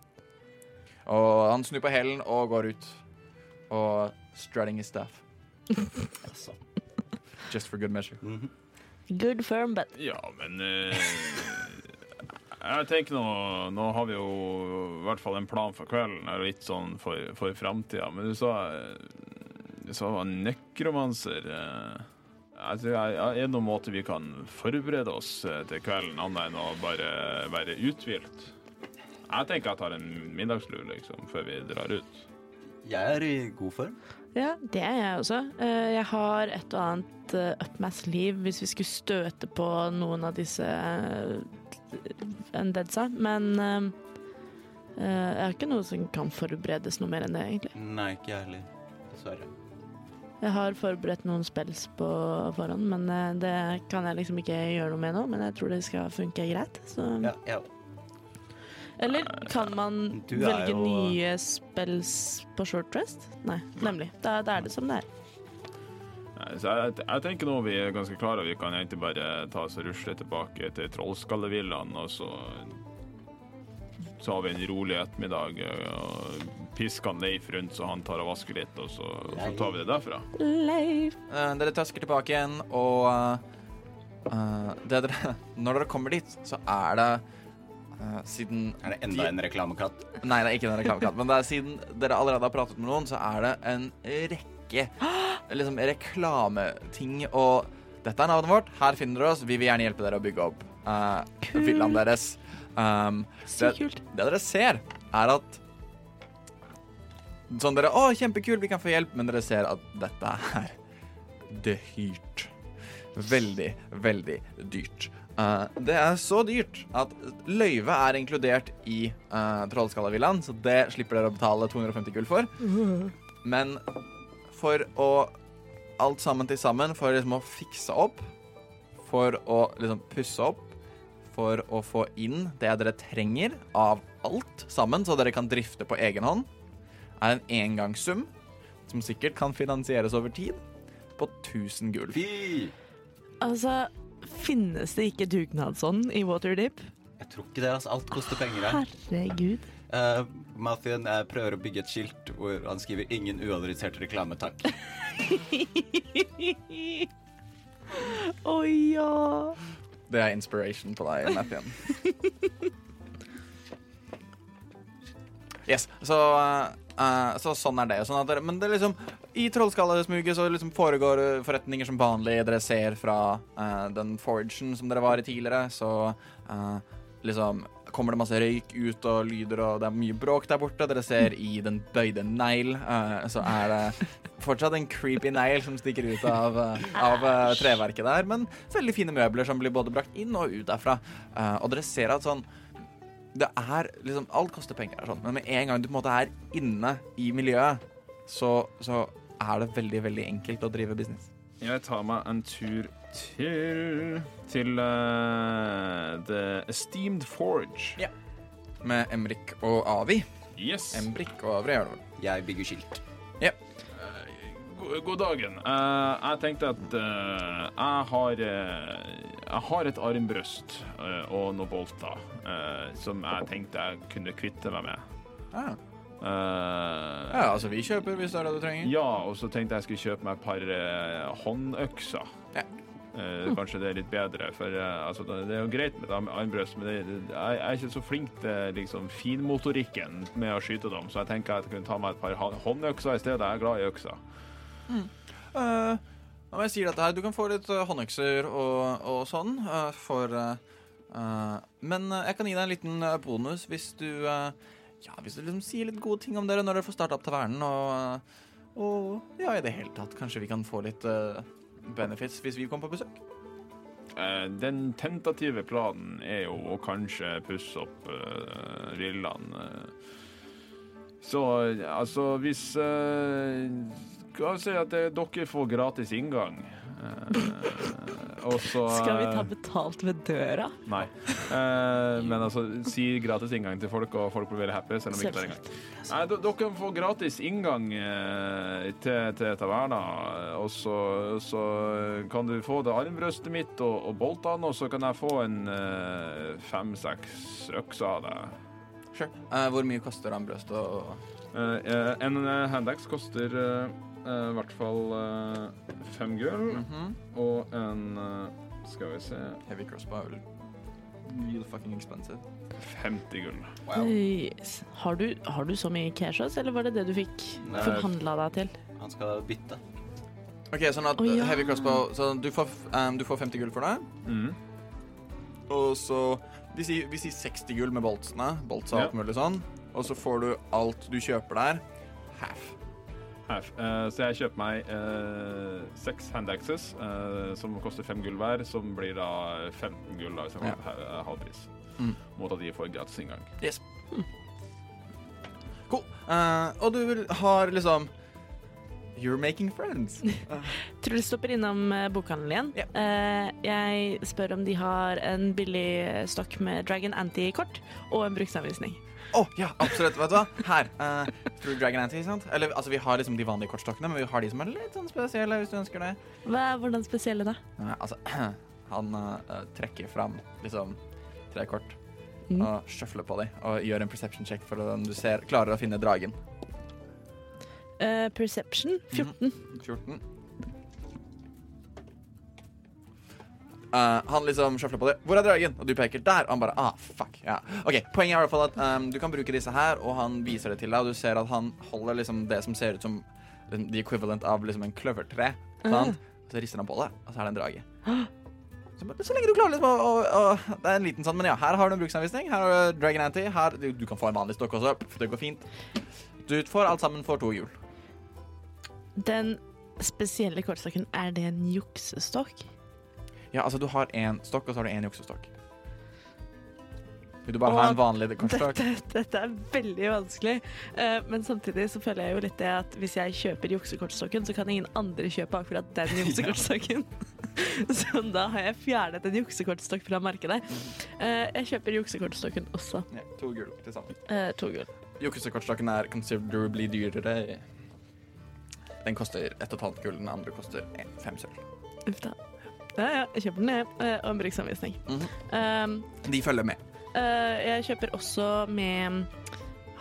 Og han snur på hælen og går ut. Og strutting his staff. (laughs) Altså. Just for good measure. Mhm. Good firm, but Ja, men uh, Jeg tenker nå Nå har vi jo i hvert fall en plan for kvelden, og litt sånn for, for framtida. Men du sa Du sa det var nekromanser. eh. Altså, er det noen måte vi kan forberede oss eh, til kvelden, annet enn å bare være uthvilt? Jeg tenker jeg tar en middagslur, liksom, før vi drar ut. Jeg er i god form. ja, det er jeg også. Eh, Jeg har et og annet up my sleeve hvis vi skulle støte på noen av disse undeadsa, men eh, eh, jeg har ikke noe som kan forberedes noe mer enn det, egentlig. Nei, ikke jeg heller. Dessverre. Jeg har forberedt noen spels på forhånd, men eh, det kan jeg liksom ikke gjøre noe med nå. Men jeg tror det skal funke greit. Så. Ja, ja. Eller kan man velge jo- nye spels på short rest? Nei, nemlig. Da, da er det som det er. Så jeg, jeg tenker nå vi er ganske klare. Vi kan egentlig bare ta oss og rusle tilbake til Trollskallevillaen, og så så har vi en rolig ettermiddag. Og pisker Leif rundt så han tar og vasker litt, og så, så tar vi det derfra. Leif. Uh, dere tøsker tilbake igjen, og uh, det dere, (laughs) Når dere kommer dit, så er det uh, siden Er det enda en reklamekatt? Nei, det er ikke en reklamekatt, men det er siden dere allerede har pratet med noen, så er det en rekke liksom, reklameting, og dette er navnet vårt, her finner dere oss, vi vil gjerne hjelpe dere å bygge opp uh, villaen deres. Um, Så det, kult. det dere ser, er at Sånn dere Å, kjempekult, vi kan få hjelp, men dere ser at dette er dyrt. Veldig, veldig dyrt. Uh, det er så dyrt at løyve er inkludert i uh, Trollskallavillaen, så det slipper dere å betale 250 gull for. (laughs) Men for å Alt sammen til sammen, for liksom å fikse opp, for å liksom pusse opp, for å få inn det dere trenger av alt sammen, så dere kan drifte på egen hånd, er en engangssum som sikkert kan finansieres over tid, på 1000 gull. Fy! Altså, finnes det ikke dugnadsånd i Waterdeep? Jeg tror ikke det. altså. Alt koster penger her. Herregud. Uh, Mathien uh, prøver å bygge et skilt hvor han skriver 'ingen uadressert reklame, takk'. (laughs) Å ja. Det er inspiration på deg, Mathien. yes, så, uh, så sånn er det. Sånn at men det er liksom i Trollskallesmuget så liksom foregår forretninger som vanlig. Dere ser fra uh, den forgen som dere var i tidligere, så uh, liksom kommer det masse røyk ut og lyder, og det er mye bråk der borte. Dere ser i den bøyde negl, uh, så er det fortsatt en creepy negl som stikker ut av, eh, av uh, treverket der, men veldig fine møbler som blir både brakt inn og ut derfra. Uh, og dere ser at sånn det er liksom Alt koster penger, sånn, men med en gang du på en måte er inne i miljøet, så, så er det veldig, veldig enkelt å drive business. Jeg tar meg en tur til til uh, The Esteemed Forge. Ja. Med Emrik og Avi. Yes. Emrik og Avri gjør det vel. Jeg bygger skilt. God, god dagen. Uh, jeg tenkte at uh, jeg har Jeg har et armbrøst og noen bolter som jeg tenkte jeg kunne kvitte meg med. Ah. Uh, Ja, altså vi kjøper hvis det er det du trenger. ja, og så tenkte jeg skulle kjøpe meg et par uh, håndøkser. Ja. Eh, kanskje det er litt bedre, for eh, altså, det er jo greit med armbrøst, men det, det, jeg er ikke så flink til liksom, finmotorikken med å skyte dem, så jeg tenker at jeg kunne ta meg et par håndøkser i stedet. Jeg er glad i økser. Uh, når jeg sier dette her, du kan få litt eh, håndøkser og, og sånn eh, for eh, eh, Men eh, jeg kan gi deg en liten eh, bonus hvis du eh, Ja, hvis du liksom sier litt gode ting om dere når dere får starta opp tavernen, og, eh, og ja, i det hele tatt, kanskje vi kan få litt eh, benefits hvis vi kommer på besøk. Eh, den tentative planen er jo å kanskje pusse opp uh, rillene. Så altså, hvis uh, La oss si at dere får gratis inngang. og så Skal vi ta eh, betalt ved døra? Nei. Eh, men altså, si gratis inngang til folk, og folk blir veldig happy. Selv om ikke tar inngang. Nei, dere kan få gratis inngang eh, til, til taverna, og så, så kan du få det armbrøstet mitt og, og boltene, og så kan jeg få en fem-seks økser av det. Sure. Eh, hvor mye koster armbrøst og Eh, eh, en uh, handax koster i hvert fall eh, fem gull, Mhm. og en eh, Skal vi se Heavy crossbow er vel real fucking expensive. 50 gull. Yes. Har, du, har du så mye cashos, eller var det det du fikk forhandla deg til? Han skal bytte. OK, sånn at oh, ja. heavy crossbow Så du får, um, du får 50 gull for det. Mhm. Og så Vi sier, vi sier 60 gull med boltsene. Bolts og alt Ja. mulig sånn. Og så får du alt du kjøper der. Half. Half. Eh, så jeg kjøper meg eh, seks handaxes, eh, som koster fem gull hver, som blir da 15 gull, da, hvis jeg får ja. halv pris. Mm. Mot at de får gratis inngang. Yes. Cool. Eh, og du har liksom You're making friends. (laughs) Truls stopper innom bokhandelen igjen. Eh, jeg spør om de har en billig stokk med Dragon Anti-kort og en bruksanvisning. Å, ja, absolutt. Vet du hva? Her. Uh, Through Dragon Anti, sant? Eller, altså, vi har liksom de vanlige kortstokkene, men vi har de som er litt sånn spesielle, hvis du ønsker det. Hva, hvordan spesielle da? Uh, altså, (clears throat) han uh, trekker fram liksom tre kort Mm. og sjøfler på dem og gjør en perception check for om du ser, klarer å finne dragen. Eh, perception 14. 14. Eh, han liksom sjøfler på det. 'Hvor er dragen?' Og du peker der. Og han bare ah, fuck. Ja. Ok, Poenget er i hvert fall at um, du kan bruke disse her, og han viser det til deg, og du ser at han holder liksom det som ser ut som the equivalent av liksom en kløvertre. Sant? så rister han på det, og så er det en drage. (gasps) Så, så lenge du klarer liksom å, å, å Det er en liten sånn, men ja, her har du en bruksanvisning. Her har du Dragon Anti. Her, du, du kan få en vanlig stokk også. Det går fint. Du får alt sammen for to hjul. Den spesielle kortstokken, er det en juksestokk? Ja, altså du har én stokk, og så har du én juksestokk. Vil du bare ha en vanlig kortstokk? Dette, (laughs) dette er veldig vanskelig, Uh, men samtidig så føler jeg jo litt det at hvis jeg kjøper juksekortstokken, så kan ingen andre kjøpe akkurat den (laughs) juksekortstokken. (laughs) så da har jeg fjernet en juksekortstokk fra markedet. Uh, jeg kjøper juksekortstokken også. Ja, to gull til sammen. Uh, to gull. Juksekortstokken er considerably dyrere. Den koster ett og et halvt gull, den andre koster fem sølv. Uff da. Ja, ja, jeg kjøper den, jeg. eh, Og en bruksanvisning. Mhm. Um, De følger med. Uh, jeg kjøper også med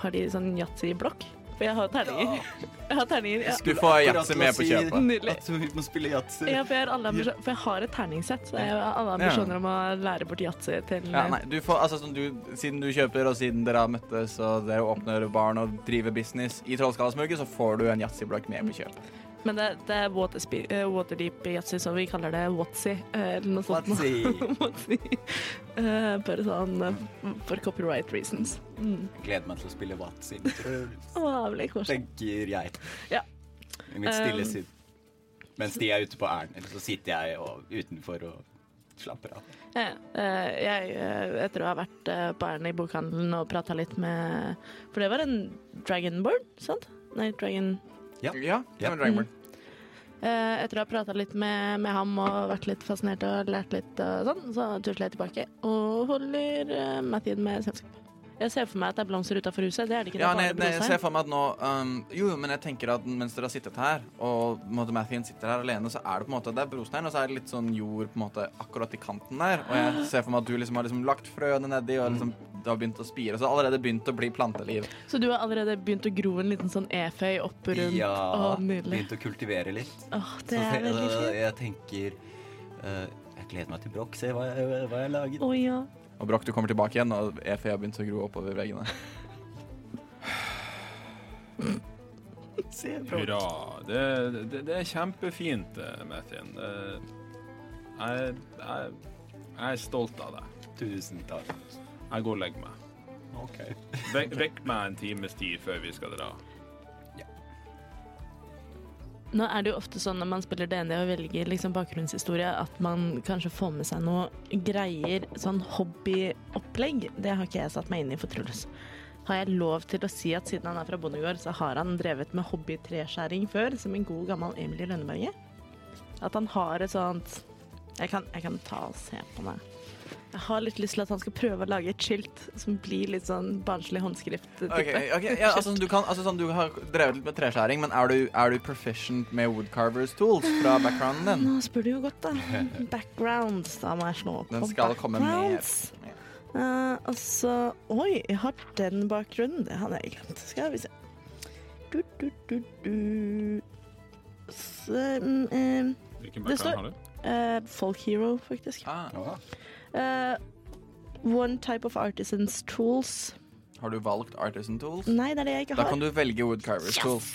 Har de sånn yatzy-blokk? For jeg har terninger. (laughs) Jeg har terninger. Ja. Du får yatzy med på kjøpet. Nydelig. At vi må spille yatzy. Ja, for jeg for jeg har et terningssett, så jeg har alle ambisjoner om å lære bort yatzy til Ja, nei, du får, altså, du, siden du kjøper, og siden dere har møttes og dere åpner barn og driver business i Trollskallasmuget, så får du en yatzyblokk med på kjøpet. Men det, det er Waterdeep eh, waterdeep yatzy, så vi kaller det watsy, eh, eller noe sånt. Watsy. (laughs) Eh, Bare sånn eh, for copyright reasons. Mm. Gleder meg til å spille Watsy. Tenker jeg. Ja. I mitt stille sinn. Mens de er ute på ærend, så sitter jeg og, utenfor og slapper av. Ja, eh, jeg, eh, etter å ha vært eh, på ærend i bokhandelen og prata litt med For det var en Dragonborn, sant? Nei, Dragon Ja. Ja, Ja. Mm. Eh, etter å ha prata litt med, med ham og vært litt fascinert og lært litt og sånn, så tusler jeg tilbake og holder uh, Mathien med selskap. Jeg ser for meg at det er blomster utafor huset. Det er det ikke. Ja, det nei, er nei, bare jeg ser for meg at nå um, Jo, jo, men jeg tenker at mens dere har sittet her, og måte, Mathien sitter her alene, så er det på en måte Det er brostein, og så er det litt sånn jord på en måte akkurat i kanten der. Og jeg ser for meg at du liksom har liksom lagt frøene nedi, og liksom det har begynt å spire. Så det har allerede begynt å bli planteliv. Så du har allerede begynt å gro en liten sånn eføy opp rundt? Ja, Å, nydelig. begynt å kultivere litt. Åh, det er veldig fint. jeg tenker uh, Jeg gleder meg til Brokk. Se hva jeg, hva jeg har laget. Å ja. Og Broch, du kommer tilbake igjen, og Efe har begynt å gro oppover veggene. Bra. Det, det, det er kjempefint, Methin. Eh, Jeg, jeg, jeg er stolt av deg. Tusen takk. Jeg går og legger meg. OK. Vekk, vekk meg en times tid før vi skal dra. Nå er det jo ofte sånn når man spiller DND og velger liksom bakgrunnshistorie, at man kanskje får med seg noe greier, sånn hobbyopplegg. Det har ikke jeg satt meg inn i for Truls. Har jeg lov til å si at siden han er fra bondegård, så har han drevet med hobbytreskjæring før, som en god gammel Emilie Lønneberget? At han har et sånt jeg kan, jeg kan ta og se på meg. Jeg har litt lyst til at han skal prøve å lage et skilt som blir litt sånn barnslig håndskrift-type. Ok, ok, ja, (laughs) altså, du, kan, altså, sånn, du har drevet litt med treskjæring, men er du, er du proficient med woodcarvers tools fra backgrounden din? Nå spør du jo godt, da. (laughs) Backgrounds. Da må jeg slå opp Den skal komme med. backgrounds. Eh, og Oi, jeg har den bakgrunnen. Det hadde jeg glemt. Skal vi se. Du, du, du, du. Så, um, eh, Hvilken bakgrunn har du? Uh, folk hero, faktisk. Ah, Eh, one type of artisans tools. har du valgt artisan tools? Nei, det er det jeg ikke har. Da kan du velge woodcarvers tools.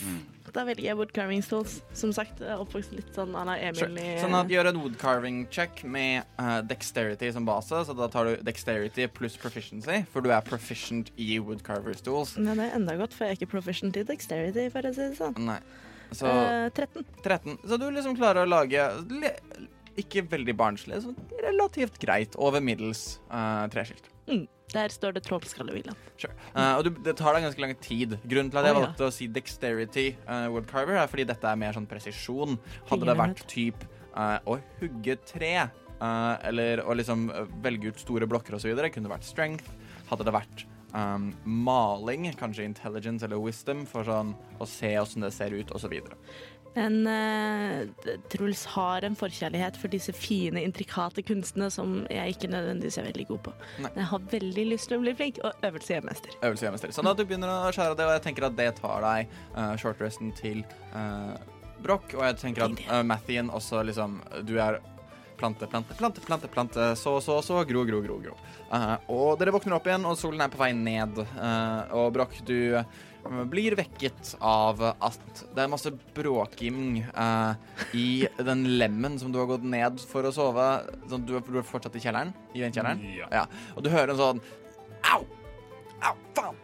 Da velger jeg woodcarving's tools. Som sagt, oppvokst litt sånn la Emil Sure. i Sånn at Gjør en woodcarving check med uh, dexterity som base. Så da tar du dexterity pluss proficiency, for du er proficient i woodcarvers tools. Men det er enda godt, for jeg er ikke proficient i dexterity, for å si det sånn. Nei. Så uh, 13. 13. Så du liksom klarer å lage ikke veldig barnslig, Så relativt greit over middels uh, treskilt. Der står det trollskallevillaen. Sure. Uh, og du, det tar deg ganske lang tid. Grunnen til at jeg oh, ja. valgte å si dexterity uh, woodcarver, er fordi dette er mer sånn presisjon. Hadde det vært typ uh, å hugge tre, uh, eller å liksom eh, velge ut store blokker osv., kunne det vært strength. Hadde det vært um, maling, kanskje intelligence eller wisdom, for sånn å se åssen det ser ut, osv. Men uh, Truls har en forkjærlighet for disse fine, intrikate kunstene som jeg ikke nødvendigvis er veldig god på. Nei. Men jeg har veldig lyst til å bli flink, og øvelse gjør mester. Øvelse gjør mester. Sånn at du begynner å skjære av det, og jeg tenker at det tar deg uh, shortresten til uh, Broch, og jeg tenker at uh, Mathien også liksom Du er plante, plante, plante, plante, plante, så, så, så, gro, gro, gro, gro. Uh, og dere våkner opp igjen, og solen er på vei ned. Uh, og Broch, du eh, blir vekket av at det er masse bråking uh, i den lemmen som du har gått ned for å sove. Sånn, du, du er fortsatt i kjelleren? I vindkjelleren? Ja. Og du hører en sånn Au! Au, faen!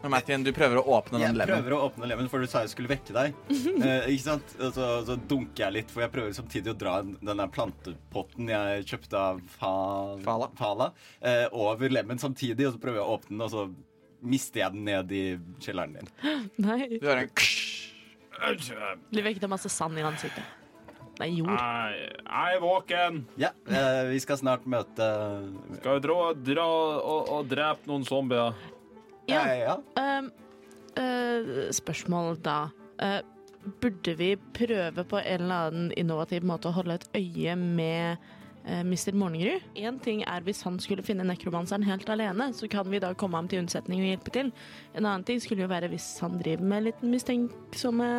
Og Martin, du prøver å åpne Jeg den lemmen. prøver å åpne lemmen, for du sa jeg skulle vekke deg. (laughs) Eh, ikke sant? Og så, så dunker jeg litt, for jeg prøver samtidig å dra den der plantepotten jeg kjøpte av fa Fala. eh, over lemmen samtidig, og så prøver jeg å åpne den, og så mister jeg den ned i kjelleren din. (gasps) Nei. Du hører en Du vekket masse sand i ansiktet. Nei, jord. Jeg, jeg er våken. Ja, eh, vi skal snart møte Skal vi dra, dra og, og drepe noen zombier? Ja. Eh, ja. Um, uh, spørsmål da. Uh, burde vi prøve på en eller annen innovativ måte å holde et øye med Mr. Morgengrud? Én ting er hvis han skulle finne nekromanseren helt alene, så kan vi da komme ham til unnsetning og hjelpe til. En annen ting skulle jo være hvis han driver med litt mistenksomme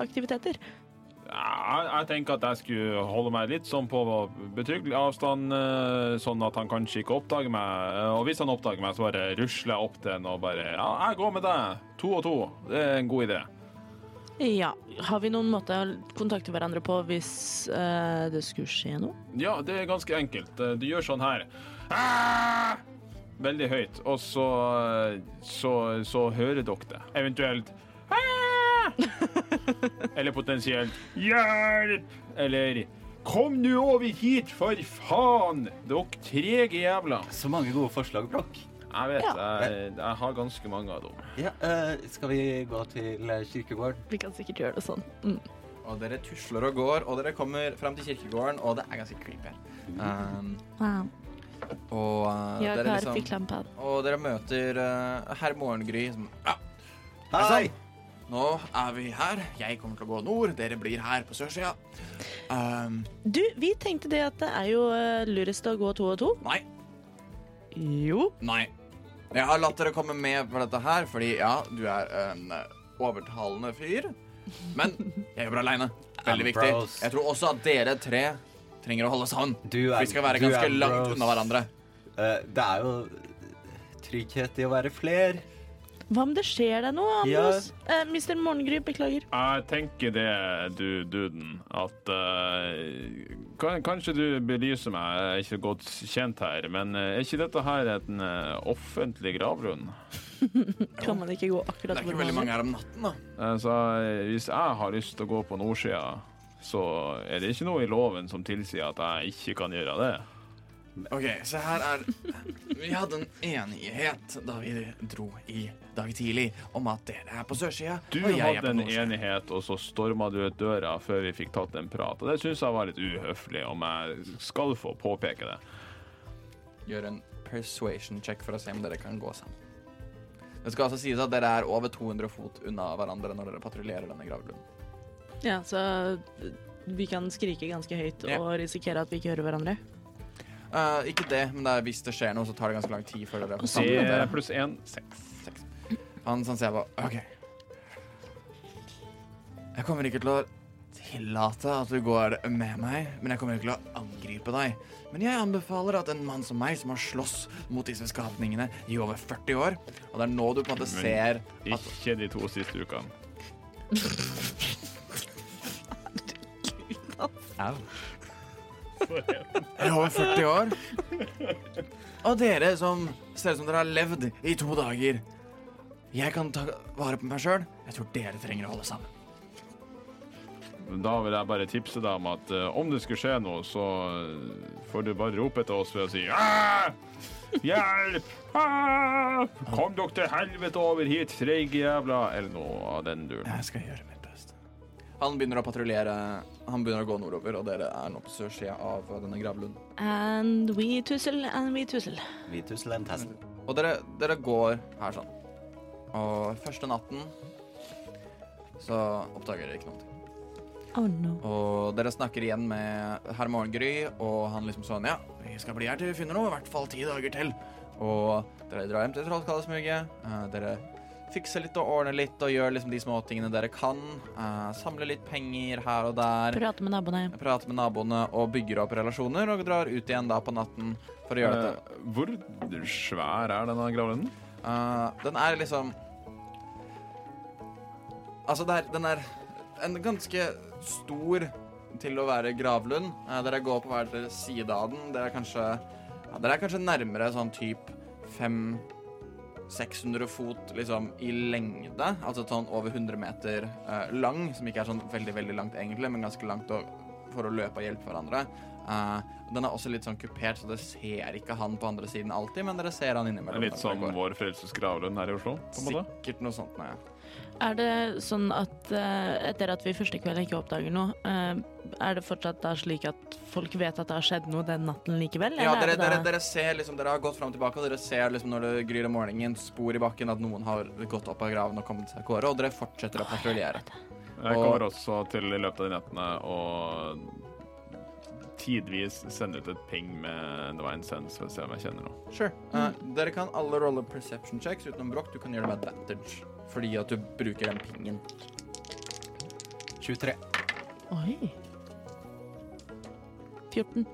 aktiviteter. Jeg, jeg tenker at jeg skulle holde meg litt sånn på betryggelig avstand, eh, sånn at han kanskje ikke oppdager meg. Eh, Og hvis han oppdager meg, så bare rusler jeg opp til ham og bare Ja, jeg går med deg. To og to. Det er en god idé. Ja, har vi noen måte å kontakte hverandre på hvis eh, det skulle skje noe? Ja, det er ganske enkelt. Eh, Du gjør sånn her. Ah! Veldig høyt. Og så, eh, så, så hører dere det. Eventuelt ah! Eller potensielt hjelp! Eller kom nå over hit, for faen! Dere trege jævler. Så mange gode forslag, Brokk. Jeg vet, jeg, jeg har ganske mange av dem. Ja, uh, skal vi gå til eh, kirkegården? Vi kan sikkert gjøre det sånn. Mm. Og dere tusler og går, og dere kommer fram til kirkegården, og det er ganske creepy. Um, Wow. og, uh, Jeg dere har liksom, og dere møter uh, herr Morgengry som Ja, Hei! nå er vi her. Jeg kommer til å gå nord. Dere blir her på sørsida. Um, Du, vi tenkte det at det er jo lurest å gå to og to. nei. Jo. Nei. Jeg har latt dere komme med på dette her, fordi ja, du er en uh, overtalende fyr. Men jeg jobber aleine. Veldig I'm viktig. bros. Jeg tror også at dere tre trenger å holde sammen. Du Vi skal være ganske langt unna hverandre. Uh, det er jo trygghet i å være fler. Hva om det skjer deg noe, Ja. Andros? Eh, Mr. Morgengry, beklager. Jeg tenker det, du duden, at eh, kan, Kanskje du belyser meg, jeg er ikke godt kjent her, men eh, er ikke dette her en eh, offentlig gravlund? (laughs) Kan man ikke gå akkurat Det akkurat er ikke veldig man mange her om natten, da. Altså, eh, hvis jeg har lyst til å gå på nordsida, så er det ikke noe i loven som tilsier at jeg ikke kan gjøre det. OK, så her er (laughs) Vi hadde en enighet da vi dro i dag tidlig om at dere er på sørsida, Du og jeg er hadde på en enighet, og så storma du ut døra før vi fikk tatt en prat. Og det syns jeg var litt uhøflig, om jeg skal få påpeke det. Gjør en persuasion check for å se om dere kan gå sammen. Det skal altså sies at dere er over 200 fot unna hverandre når dere patruljerer denne gravlunden. Ja, så vi kan skrike ganske høyt Ja. og risikere at vi ikke hører hverandre. Uh, ikke det, men det er, hvis det skjer noe, så tar det ganske lang tid før dere får samlet dere. pluss én, seks. Han sånn ser på OK. Jeg kommer ikke til å tillate at du går med meg, men jeg kommer ikke til å angripe deg. Men jeg anbefaler at en mann som meg, som har slåss mot disse skapningene i over 40 år, og det er nå du på en måte Men- ser at Ikke de to siste ukene. Au. i over 40 år Og dere som ser ut som dere har levd i to dager. Jeg kan ta vare på meg sjøl. Jeg tror dere trenger å holde sammen. Da vil jeg bare tipse deg om at eh, om det skulle skje noe, så eh, får du bare rope etter oss ved å si «Ah! Hjelp! Ah! Kom dere til helvete over hit, treige jævla Eller noe av den duren. Jeg skal gjøre mitt beste. Han begynner å patruljere. Han begynner å gå nordover, og dere er nå på sørsida av denne gravlunden. And we tussle and we tussle. Vi tussle en test. Og dere, dere går her sånn. Og første natten så oppdager dere ikke noe. Oh no. Og dere snakker igjen med herr Morgengry, og han liksom sånn Ja, vi skal bli her til vi finner noe. I hvert fall ti dager til. Og dere drar hjem til Trollskallesmuget. Uh, dere fikser litt og ordner litt og gjør liksom de småtingene dere kan. Uh, samler litt penger her og der. Prater med naboene. Prater med naboene og bygger opp relasjoner, og drar ut igjen da på natten for å gjøre dette. Eh, hvor svær er denne gravlunden? Uh, den er liksom Altså, det er, den er en ganske stor til å være gravlund. Eh, dere går på hver deres side av den. Dere er kanskje, ja, dere er kanskje nærmere sånn type 500-600 fot liksom i lengde. Altså sånn over 100 meter eh, lang, som ikke er sånn veldig, veldig langt egentlig, men ganske langt å, for å løpe og hjelpe hverandre. Eh, den er også litt sånn kupert, så dere ser ikke han på andre siden alltid, men dere ser han innimellom. Litt som vår Frelses gravlund her i Oslo, på en måte. Sikkert noe sånt, nei. Er det sånn at eh, etter at vi første kveld ikke oppdager noe, eh, er det fortsatt da slik at folk vet at det har skjedd noe den natten likevel? Ja, dere, er det dere, dere ser liksom, dere har gått fram og tilbake, og dere ser liksom når det gryr om morgenen, spor i bakken, at noen har gått opp av graven og kommet seg av gårde, og dere fortsetter å patruljere. Jeg kommer også til i løpet av de nettene å tidvis sende ut et ping med Divine Sense for å se om jeg kjenner noe. Sure. Uh, dere kan alle rolle perception checks utenom Broch. Du kan gjøre det med advantage, fordi at du bruker den pingen. 23. Oi. 14.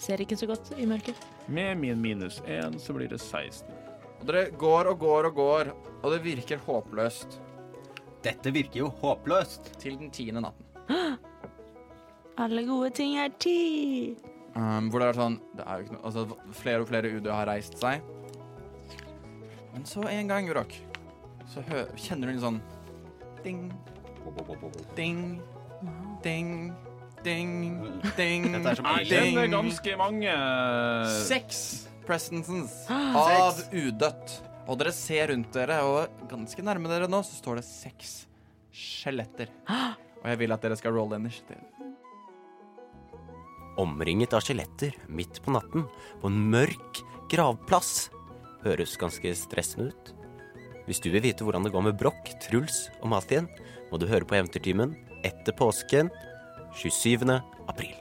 Ser ikke så godt i mørket. Med min minus 1 så blir det 16. Og dere går og går og går, og det virker håpløst Dette virker jo håpløst. til den tiende natten. Alle gode ting er ti. Um, hvor det er sånn det er jo ikke noe, altså, Flere og flere UD har reist seg. Men så en gang, Urok, så hø kjenner du en sånn ding, ding, ding, ding, ding, Dette er som Jeg kjenner ganske mange Seks presences (gasps) av udødt. Og dere ser rundt dere, og ganske nærme dere nå, så står det seks skjeletter. (gasps) Og jeg vil at dere skal rolle initiativ. Omringet av skjeletter midt på natten på en mørk gravplass. Høres ganske stressende ut. Hvis du vil vite hvordan det går med Broch, Truls og Mathien, må du høre på Eventyrtimen etter påsken 27. april.